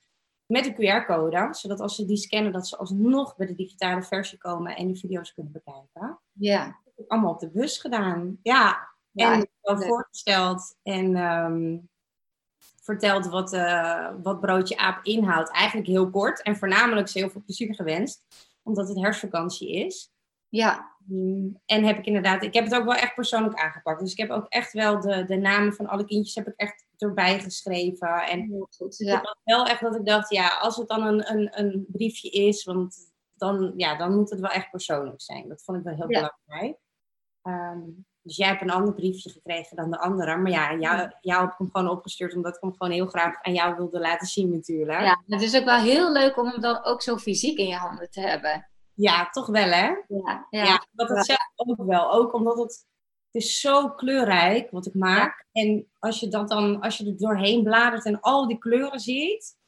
Met een QR-code. Zodat als ze die scannen, dat ze alsnog bij de digitale versie komen en die video's kunnen bekijken. Ja. Dat heb ik allemaal op de bus gedaan. Ja, Ja, en wel leuk. voorgesteld en ehm, verteld wat, eh, wat broodje aap inhoudt. Eigenlijk heel kort en voornamelijk ze heel veel plezier gewenst, omdat het herfstvakantie is. Ja. Mm, En heb ik inderdaad, ik heb het ook wel echt persoonlijk aangepakt. Dus ik heb ook echt wel de, de namen van alle kindjes heb ik echt erbij geschreven. En het Ja. was wel echt dat ik dacht, ja, als het dan een, een, een briefje is, want dan, ja, dan moet het wel echt persoonlijk zijn. Dat vond ik wel heel Ja. belangrijk. Ehm, dus jij hebt een ander briefje gekregen dan de andere. Maar ja, jou, jou heb ik hem gewoon opgestuurd, omdat ik hem gewoon heel graag aan jou wilde laten zien natuurlijk. ja, het is ook wel heel leuk om hem dan ook zo fysiek in je handen te hebben. Ja, toch wel hè? Ja. Ja, Ja. dat het zelf ook wel. Ook omdat het, het is zo kleurrijk wat ik maak. En als je, dat dan, als je er doorheen bladert en al die kleuren ziet.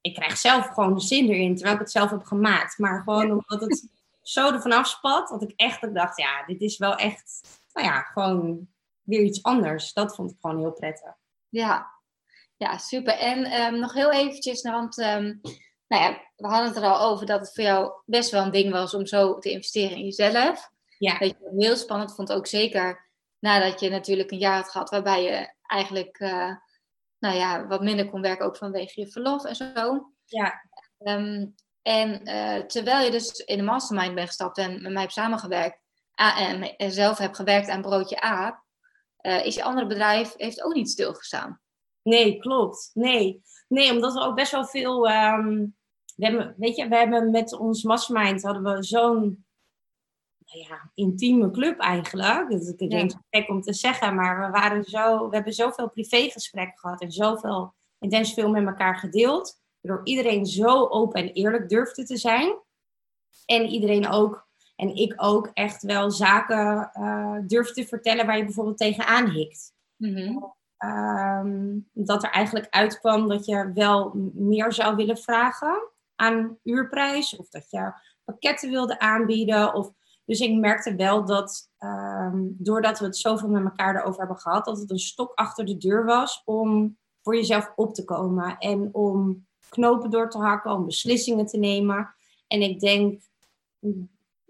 Ik krijg zelf gewoon de zin erin, terwijl ik het zelf heb gemaakt. Maar gewoon omdat het zo ervan afspat, dat ik echt ook dacht, ja, dit is wel echt, nou ja, gewoon weer iets anders. Dat vond ik gewoon heel prettig. Ja, ja super. En ehm, nog heel eventjes, want ehm, nou ja, we hadden het er al over dat het voor jou best wel een ding was om zo te investeren in jezelf. Ja. Dat je het heel spannend vond, ook zeker nadat je natuurlijk een jaar had gehad waarbij je eigenlijk eh, nou ja, wat minder kon werken, ook vanwege je verlof en zo. Ja. Ehm, en eh, terwijl je dus in de mastermind bent gestapt en met mij hebt samengewerkt a- en, en zelf hebt gewerkt aan Broodje Aap, eh, is je andere bedrijf heeft ook niet stilgestaan. Nee, klopt. Nee. Nee, omdat we ook best wel veel. ehm, we hebben, weet je, we hebben met ons mastermind hadden we zo'n nou ja, intieme club eigenlijk. Dat is denk gek om te zeggen, maar we, waren zo, we hebben zoveel privégesprekken gehad en zoveel intens veel met elkaar gedeeld. Waardoor iedereen zo open en eerlijk durfde te zijn. En iedereen ook, en ik ook, echt wel zaken uh, durfde te vertellen waar je bijvoorbeeld tegenaan hikt. Mm dat er eigenlijk uitkwam dat je wel meer zou willen vragen aan uurprijs. Of dat je pakketten wilde aanbieden. Of, dus ik merkte wel dat um, doordat we het zoveel met elkaar erover hebben gehad, dat het een stok achter de deur was om voor jezelf op te komen. En om knopen door te hakken, om beslissingen te nemen. En ik denk,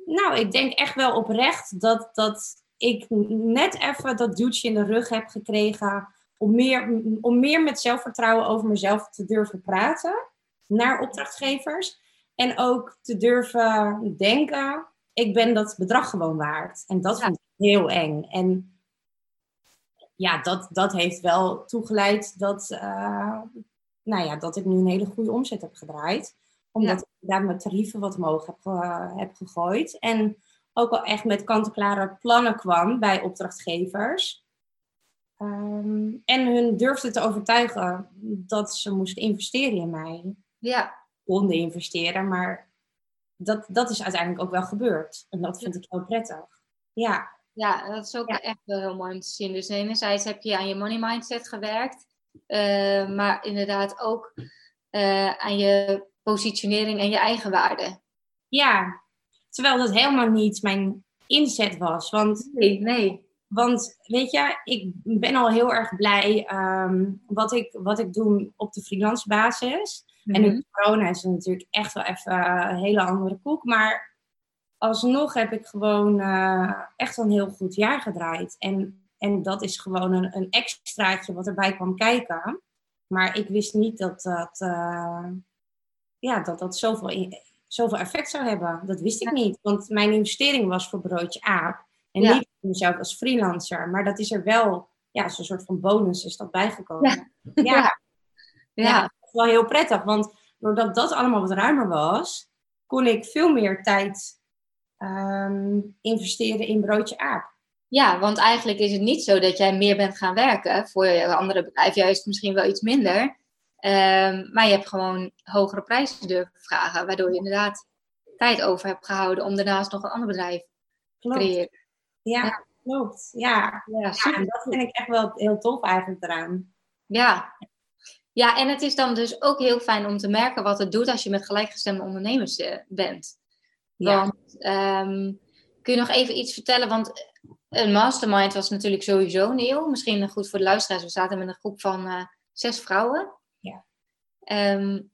nou, ik denk echt wel oprecht dat, dat ik net even dat duwtje in de rug heb gekregen om meer, om meer met zelfvertrouwen over mezelf te durven praten naar opdrachtgevers. En ook te durven denken, ik ben dat bedrag gewoon waard. En dat vind ik heel eng. En ja, dat, dat heeft wel toegeleid dat, uh, nou ja, dat ik nu een hele goede omzet heb gedraaid. Omdat ik daar mijn tarieven wat omhoog heb, heb gegooid. En ook wel echt met kant-en-klare plannen kwam bij opdrachtgevers. Ehm, en hun durfde te overtuigen dat ze moesten investeren in mij. Ja. Konden investeren, maar dat, dat is uiteindelijk ook wel gebeurd. En dat vind ik heel prettig. Ja. Ja, dat is ook echt wel heel mooi om te zien. Dus enerzijds heb je aan je money mindset gewerkt, uh, maar inderdaad ook uh, aan je positionering en je eigen waarde. Ja, terwijl dat helemaal niet mijn inzet was. Want, nee, nee. Want weet je, ik ben al heel erg blij um, wat, ik, wat ik doe op de freelance basis. En nu mhm. corona is het natuurlijk echt wel even een hele andere koek. Maar alsnog heb ik gewoon uh, echt een heel goed jaar gedraaid. En, en dat is gewoon een, een extraatje wat erbij kwam kijken. Maar ik wist niet dat dat, uh, ja, dat, dat zoveel, zoveel effect zou hebben. Dat wist ik niet. Want mijn investering was voor broodje aap. En niet voor mezelf als freelancer. Maar dat is er wel, ja, zo'n soort van bonus is dat bijgekomen. ja. ja. ja wel heel prettig. Want doordat dat allemaal wat ruimer was, kon ik veel meer tijd ehm, investeren in broodje aap. Ja, want eigenlijk is het niet zo dat jij meer bent gaan werken voor je andere bedrijf, juist misschien wel iets minder. Um, maar je hebt gewoon hogere prijzen durven vragen, waardoor je inderdaad tijd over hebt gehouden om daarnaast nog een ander bedrijf te creëren. Ja, ja, klopt. Ja, ja, ja dat vind ik echt wel heel tof eigenlijk eraan. Ja, ja, en het is dan dus ook heel fijn om te merken wat het doet als je met gelijkgestemde ondernemers eh, bent. Want ehm, kun je nog even iets vertellen? Want een mastermind was natuurlijk sowieso nieuw. Misschien goed voor de luisteraars. We zaten met een groep van uh, zes vrouwen. Ja. Um,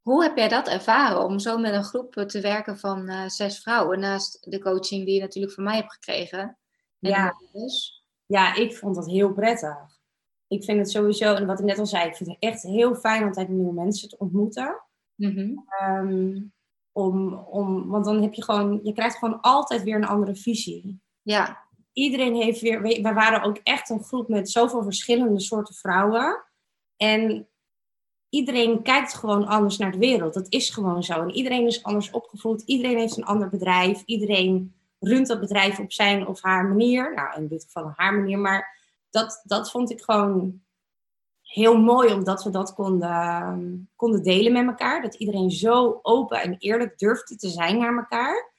hoe heb jij dat ervaren om zo met een groep te werken van uh, zes vrouwen? Naast de coaching die je natuurlijk van mij hebt gekregen. Ja. Dus? ja, ik vond dat heel prettig ik vind het sowieso, en wat ik net al zei, ik vind het echt heel fijn om altijd nieuwe mensen te ontmoeten. Mhm. Ehm, om, om, want dan heb je gewoon, je krijgt gewoon altijd weer een andere visie. Ja. Iedereen heeft weer, we, we waren ook echt een groep met zoveel verschillende soorten vrouwen. En iedereen kijkt gewoon anders naar de wereld. Dat is gewoon zo. En iedereen is anders opgevoed. Iedereen heeft een ander bedrijf. Iedereen runt dat bedrijf op zijn of haar manier. Nou, in dit geval haar manier. Maar dat, dat vond ik gewoon heel mooi, omdat we dat konden, konden delen met elkaar. Dat iedereen zo open en eerlijk durfde te zijn naar elkaar.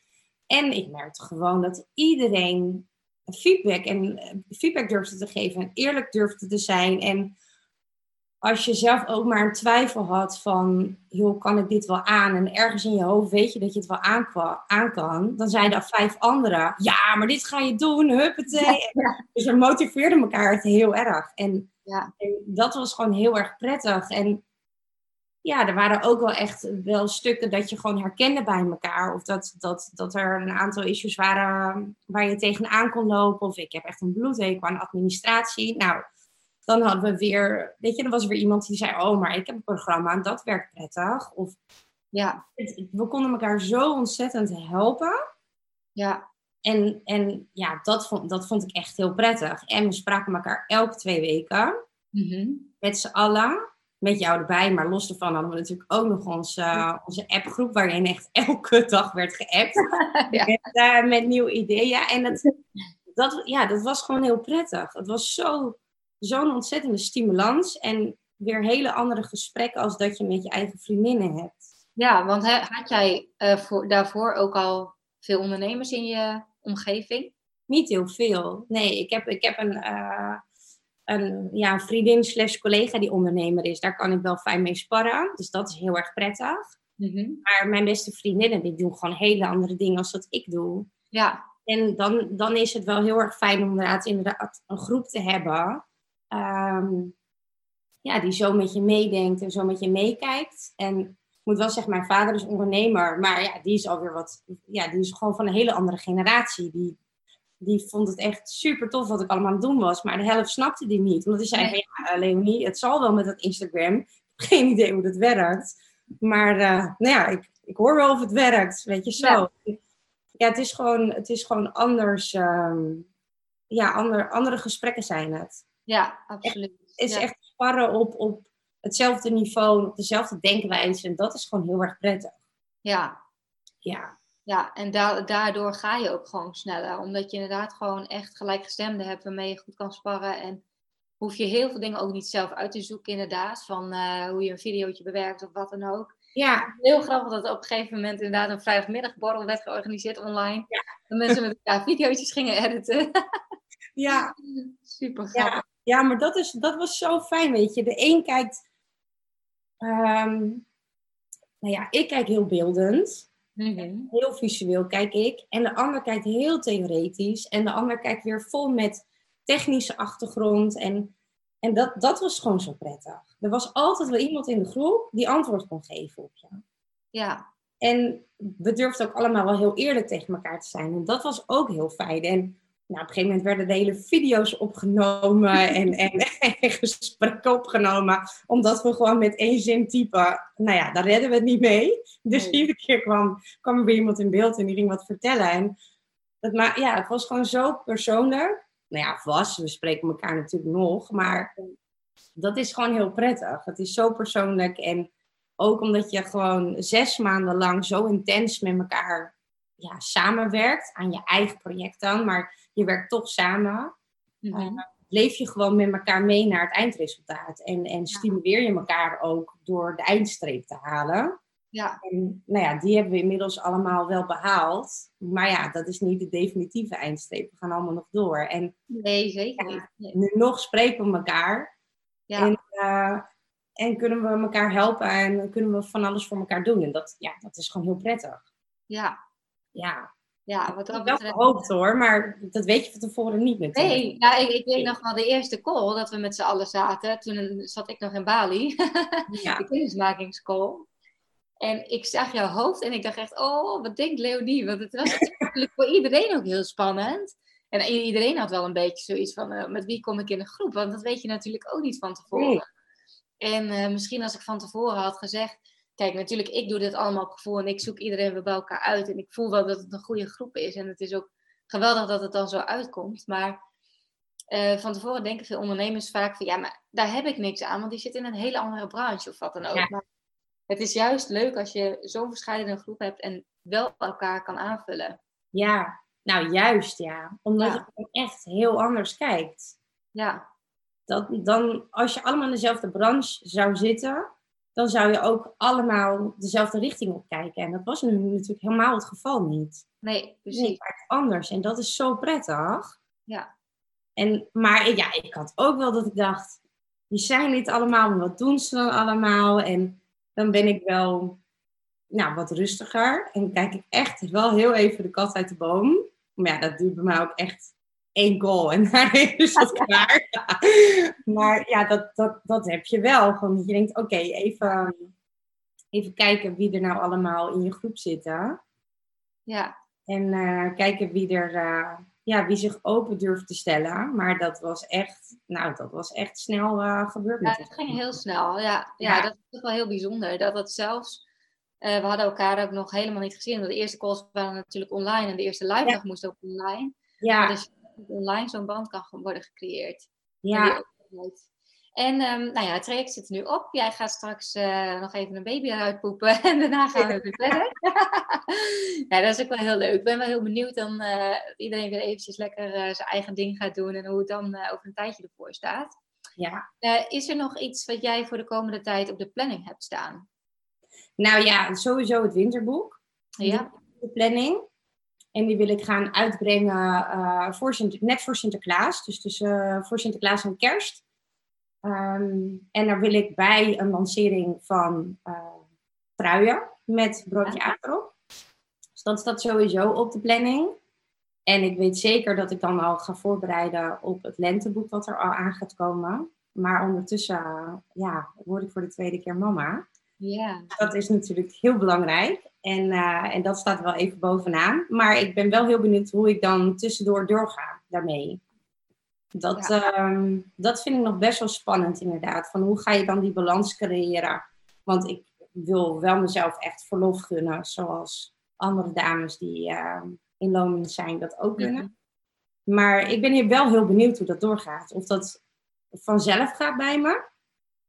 En ik merkte gewoon dat iedereen feedback en eh, feedback durfde te geven en eerlijk durfde te zijn. En als je zelf ook maar een twijfel had van, joh, kan ik dit wel aan? En ergens in je hoofd weet je dat je het wel aan, aan kan. Dan zeiden er vijf anderen, ja, maar dit ga je doen, huppatee. Ja. Dus we motiveerden elkaar het heel erg. En, ja. en, dat was gewoon heel erg prettig. En ja, er waren ook wel echt wel stukken dat je gewoon herkende bij elkaar. Of dat, dat, dat er een aantal issues waren waar je tegenaan kon lopen. Of ik heb echt een bloedhekel aan administratie. Nou dan hadden we weer, weet je, er was weer iemand die zei, oh, maar ik heb een programma en dat werkt prettig. Of ja. we konden elkaar zo ontzettend helpen. Ja. En, en ja, dat vond, dat vond ik echt heel prettig. En we spraken elkaar elke twee weken. Mhm. Met z'n allen. met jou erbij. Maar los daarvan hadden we natuurlijk ook nog onze, onze appgroep, waarin echt elke dag werd geappt. ja. met, uh, met nieuwe ideeën. En dat, dat, ja, dat was gewoon heel prettig. Het was zo, zo'n ontzettende stimulans. En weer hele andere gesprekken als dat je met je eigen vriendinnen hebt. Ja, want had jij uh, voor, daarvoor ook al veel ondernemers in je omgeving? Niet heel veel. Nee, ik heb, ik heb een, uh, een ja, vriendin slash collega die ondernemer is. Daar kan ik wel fijn mee sparren. Dus dat is heel erg prettig. Mm Maar mijn beste vriendinnen die doen gewoon hele andere dingen als dat ik doe. Ja. En dan, dan is het wel heel erg fijn om inderdaad, inderdaad een groep te hebben. Um, ja, die zo met je meedenkt en zo met je meekijkt. En ik moet wel zeggen, mijn vader is ondernemer, maar ja, die is alweer wat, ja, die is gewoon van een hele andere generatie. Die, die vond het echt super tof wat ik allemaal aan het doen was, maar de helft snapte die niet. Omdat hij zei, ja, Leonie, het zal wel met dat Instagram. Ik heb geen idee hoe dat werkt. Maar uh, nou ja, ik, ik hoor wel of het werkt, weet je zo. Ja, ja het, is gewoon, het is gewoon anders. Um, ja, ander, andere gesprekken zijn het. Ja, absoluut. Het is echt sparren op, op hetzelfde niveau, op dezelfde denkwijze. En dat is gewoon heel erg prettig. Ja. Ja. Ja, en da daardoor ga je ook gewoon sneller. Omdat je inderdaad gewoon echt gelijkgestemde hebt waarmee je goed kan sparren. En hoef je heel veel dingen ook niet zelf uit te zoeken, inderdaad. Van uh, hoe je een videootje bewerkt of wat dan ook. Ja. Heel grappig dat op een gegeven moment inderdaad een vrijdagmiddagborrel werd georganiseerd online. Ja. Dat mensen met elkaar videootjes gingen editen. Ja. Super grappig. Ja. Ja, maar dat, is, dat was zo fijn, weet je. De een kijkt... Um, nou ja, ik kijk heel beeldend. Mm-hmm. Heel visueel kijk ik. En de ander kijkt heel theoretisch. En de ander kijkt weer vol met technische achtergrond. En, en dat, dat was gewoon zo prettig. Er was altijd wel iemand in de groep die antwoord kon geven op je. Ja. En we durfden ook allemaal wel heel eerlijk tegen elkaar te zijn. En dat was ook heel fijn. En nou, op een gegeven moment werden de hele video's opgenomen en, en, en, gesprekken opgenomen. Omdat we gewoon met één zin typen. Nou ja, daar redden we het niet mee. Dus nee. iedere keer kwam, kwam er weer iemand in beeld en die ging wat vertellen. En dat, maar ja, het was gewoon zo persoonlijk. Nou ja, was, we spreken elkaar natuurlijk nog. Maar dat is gewoon heel prettig. Het is zo persoonlijk. En ook omdat je gewoon zes maanden lang zo intens met elkaar ja, samenwerkt. Aan je eigen project dan. Maar je werkt toch samen. Mm-hmm. Uh, leef je gewoon met elkaar mee naar het eindresultaat. En, en stimuleer je elkaar ook door de eindstreep te halen. Ja. En nou ja, die hebben we inmiddels allemaal wel behaald. Maar ja, dat is niet de definitieve eindstreep. We gaan allemaal nog door. En, nee, zeker niet. Nu nog spreken we elkaar. Ja. En, uh, en kunnen we elkaar helpen en kunnen we van alles voor elkaar doen. En dat, ja, dat is gewoon heel prettig. Ja. Ja. Ja, wat dat betreft. gehoopt hoor, maar dat weet je van tevoren niet natuurlijk. Nee, ja, ik, ik weet nog wel de eerste call dat we met z'n allen zaten. Toen zat ik nog in Bali. Ja. de kennismakingscall. En ik zag jouw hoofd en ik dacht echt, oh, wat denkt Leonie? Want het was natuurlijk voor iedereen ook heel spannend. En iedereen had wel een beetje zoiets van, uh, met wie kom ik in een groep? Want dat weet je natuurlijk ook niet van tevoren. Nee. En uh, misschien als ik van tevoren had gezegd, Kijk, natuurlijk, ik doe dit allemaal op gevoel en ik zoek iedereen weer bij elkaar uit. En ik voel wel dat het een goede groep is. En het is ook geweldig dat het dan zo uitkomt. Maar uh, van tevoren denken veel ondernemers vaak van ja, maar daar heb ik niks aan, want die zit in een hele andere branche of wat dan ook. Ja. Maar het is juist leuk als je zo'n verschillende groep hebt en wel elkaar kan aanvullen. Ja, nou juist ja. Omdat Ja. je gewoon echt heel anders kijkt. Ja, Dat, dan, als je allemaal in dezelfde branche zou zitten, dan zou je ook allemaal dezelfde richting op kijken. En dat was nu natuurlijk helemaal het geval niet. nee, Nee, precies. maar echt anders. En dat is zo prettig. Ja. En, maar ja, ik had ook wel dat ik dacht, die zijn dit allemaal, wat doen ze dan allemaal? En dan ben ik wel nou, wat rustiger. En kijk ik echt wel heel even de kat uit de boom. Maar ja, dat duurt bij mij ook echt één goal en daarna is het klaar. Maar ja, dat, dat, dat heb je wel. Gewoon dat je denkt, oké, even, even kijken wie er nou allemaal in je groep zitten. Ja, En eh, kijken wie er, eh, ja, wie zich open durft te stellen. Maar dat was echt, nou, dat was echt snel eh, gebeurd. ja die ging heel snel. Ja, ja, Ja. dat is toch wel heel bijzonder. Dat het zelfs, we hadden elkaar ook nog helemaal niet gezien. Want de eerste calls waren natuurlijk online en de eerste live dag moest ook online. Ja, Dus online zo'n band kan worden gecreëerd. Ja. En um, nou ja, het traject zit er nu op. Jij gaat straks uh, nog even een baby uitpoepen en daarna gaan we weer verder. ja, dat is ook wel heel leuk. Ik ben wel heel benieuwd dan uh, iedereen weer eventjes lekker uh, zijn eigen ding gaat doen en hoe het dan over een tijdje ervoor staat. Ja. is er nog iets wat jij voor de komende tijd op de planning hebt staan? Nou ja, sowieso het winterboek. Ja. De planning. En die wil ik gaan uitbrengen voor Sinter net voor Sinterklaas. Dus tussen voor Sinterklaas en kerst. Ehm, en daar wil ik bij een lancering van uh, truien met broodje ja. erop. Dus dat staat sowieso op de planning. En ik weet zeker dat ik dan al ga voorbereiden op het lenteboek wat er al aan gaat komen. Maar ondertussen ja, word ik voor de tweede keer mama. Ja. Dat is natuurlijk heel belangrijk. En, uh, en dat staat wel even bovenaan. Maar ik ben wel heel benieuwd hoe ik dan tussendoor doorga daarmee. Dat, ja. Ehm, dat vind ik nog best wel spannend, inderdaad. Van hoe ga je dan die balans creëren? Want ik wil wel mezelf echt verlof gunnen, zoals andere dames die uh, in loondienst zijn dat ook kunnen. Maar ik ben hier wel heel benieuwd hoe dat doorgaat. Of dat vanzelf gaat bij me,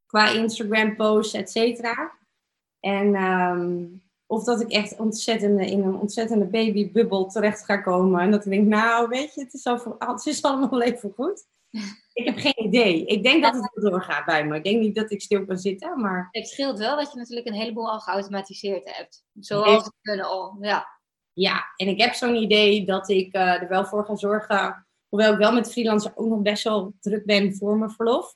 qua Instagram posts, et cetera. En um, of dat ik echt ontzettende, in een ontzettende babybubbel terecht ga komen. En dat ik denk, nou weet je, het is, al, het is allemaal even goed. Ik heb geen idee. Ik denk dat het doorgaat bij me. Ik denk niet dat ik stil kan zitten, maar... Het scheelt wel dat je natuurlijk een heleboel al geautomatiseerd hebt. Zoals het kunnen al, ja. Ja, en ik heb zo'n idee dat ik uh, er wel voor ga zorgen... Hoewel ik wel met freelancer ook nog best wel druk ben voor mijn verlof.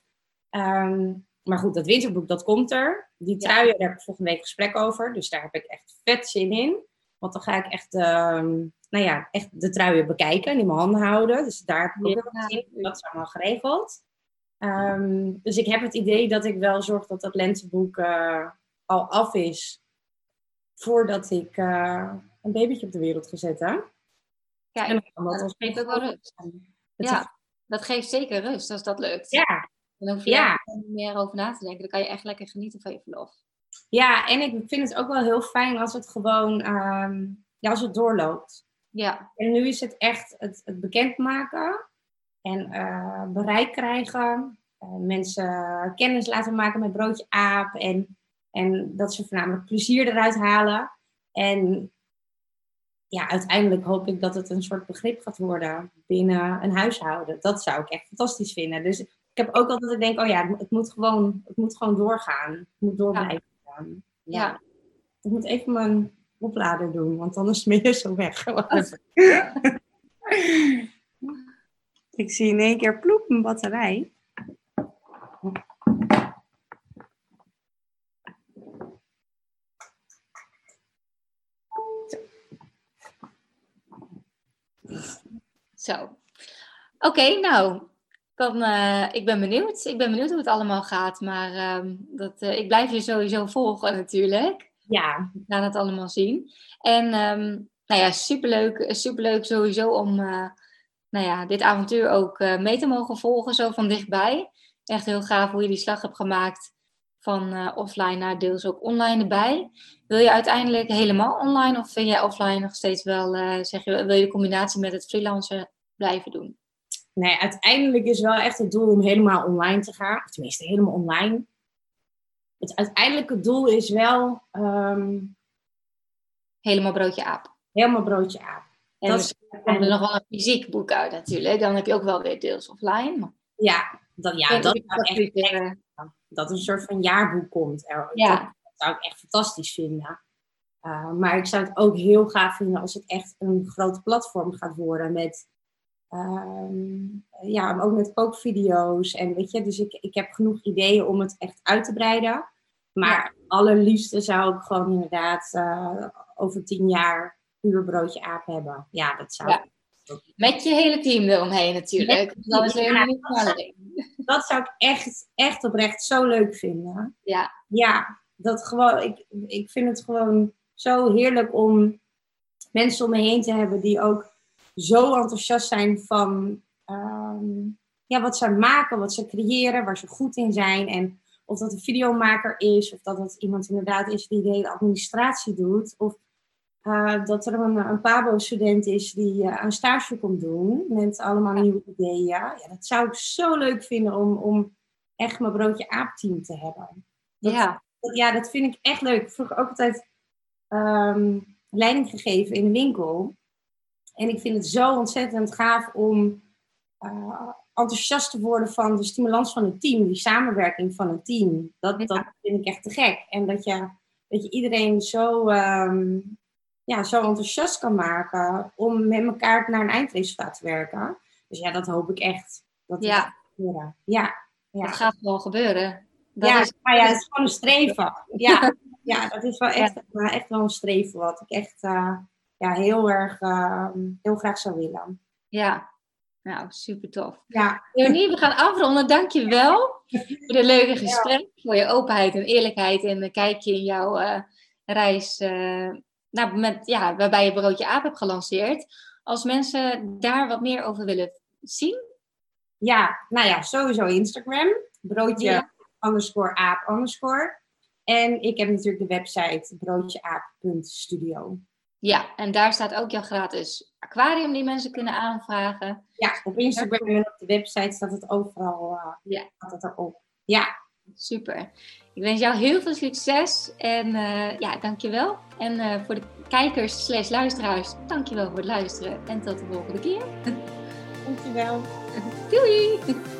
Um, maar goed, dat winterboek, dat komt er. Die truien, ja. daar heb ik volgende week gesprek over. Dus daar heb ik echt vet zin in. Want dan ga ik echt, uh, nou ja, echt de truien bekijken en in mijn handen houden. Dus daar heb ik ook ja. wel zin in. Dat is allemaal geregeld. Um, dus ik heb het idee dat ik wel zorg dat dat lenteboek uh, al af is. Voordat ik uh, een babytje op de wereld ga zetten. Ja, dat, dat geeft ook wel rust. Ja, dat geeft zeker rust als dat lukt. Ja, dan hoef je ja. er niet meer over na te denken. Dan kan je echt lekker genieten van je verlof. Ja, en ik vind het ook wel heel fijn als het gewoon, um, ja, als het doorloopt. Ja. En nu is het echt het, het bekendmaken en uh, bereik krijgen. Uh, mensen kennis laten maken met broodje aap. En, en dat ze voornamelijk plezier eruit halen. En ja, uiteindelijk hoop ik dat het een soort begrip gaat worden binnen een huishouden. Dat zou ik echt fantastisch vinden. Dus ik heb ook altijd ik denk, oh ja, het moet gewoon, het moet gewoon doorgaan. Het moet door blijven gaan. Ja. ja. Ik moet even mijn oplader doen, want anders ben je zo weg. ik zie in één keer ploep een batterij. Zo. Oké, okay, nou, dan, uh, ik ben benieuwd. Ik ben benieuwd hoe het allemaal gaat. Maar uh, dat, uh, ik blijf je sowieso volgen natuurlijk. Ja. We gaan het allemaal zien. En um, nou ja, superleuk, superleuk sowieso om nou ja, dit avontuur ook mee te mogen volgen, zo van dichtbij. Echt heel gaaf hoe je die slag hebt gemaakt van offline naar deels ook online erbij. Wil je uiteindelijk helemaal online of vind jij offline nog steeds wel, zeg je, wil je de combinatie met het freelancen blijven doen? Nee, uiteindelijk is wel echt het doel om helemaal online te gaan. Of tenminste, helemaal online. Het uiteindelijke doel is wel... Um, helemaal broodje aap. Helemaal broodje aap. En dat is, komt er nog wel een fysiek boek uit natuurlijk. Dan heb je ook wel weer deels offline. Maar... Ja, dat, ja, dat, zou echt, echt, dat een soort van jaarboek komt. Ja. Dat zou ik echt fantastisch vinden. Uh, maar ik zou het ook heel gaaf vinden als het echt een groot platform gaat worden met Um, ja, ook met kookvideo's. En weet je, dus ik, ik heb genoeg ideeën om het echt uit te breiden. Maar ja. allerliefste zou ik gewoon inderdaad uh, over tien jaar puur broodje aap hebben. Ja, dat zou ja. Met je hele team eromheen natuurlijk. Dat is helemaal niet alleen. Dat zou ik echt, echt oprecht zo leuk vinden. Ja. Ja, dat gewoon, ik, ik vind het gewoon zo heerlijk om mensen om me heen te hebben die ook zo enthousiast zijn van um, ja, wat ze maken, wat ze creëren, waar ze goed in zijn. En of dat een videomaker is, of dat het iemand inderdaad is die de hele administratie doet. Of uh, dat er een, een Pabo-student is die uh, een stage komt doen met allemaal nieuwe ideeën. Ja, dat zou ik zo leuk vinden om, om echt mijn broodje aapteam te hebben. ja. Dat, ja, dat vind ik echt leuk. Ik vroeg ook altijd ehm, leiding gegeven in de winkel. En ik vind het zo ontzettend gaaf om uh, enthousiast te worden van de stimulans van het team, die samenwerking van het team. Dat, dat vind ik echt te gek. En dat je, dat je iedereen zo, ehm, ja, zo enthousiast kan maken om met elkaar naar een eindresultaat te werken. Dus ja, dat hoop ik echt. Dat ja. gaat gebeuren. Ja, ja. Dat gaat gewoon gebeuren. Dat ja, is... maar ja, het is gewoon een streven. Ja, ja dat is wel echt, ja. echt wel een streven wat ik echt uh, ja, heel erg ehm, heel graag zou willen. Ja, nou, super tof. Ja. Leonie, we gaan afronden. Dank je wel voor de leuke gesprek, voor je openheid en eerlijkheid en een kijkje in jouw uh, reis. Uh, nou, met, ja, waarbij je Broodje Aap hebt gelanceerd. Als mensen daar wat meer over willen zien? Ja, nou ja, sowieso Instagram. Broodje ja. underscore aap underscore. En ik heb natuurlijk de website broodjeaap.studio. Ja, en daar staat ook jouw gratis aquarium die mensen kunnen aanvragen. Ja, op Instagram en op de website staat het overal uh, ja. staat het erop. Ja. Super. Ik wens jou heel veel succes en uh, ja, dankjewel. En uh, voor de kijkers slash luisteraars, dankjewel voor het luisteren en tot de volgende keer. Dankjewel. Doei!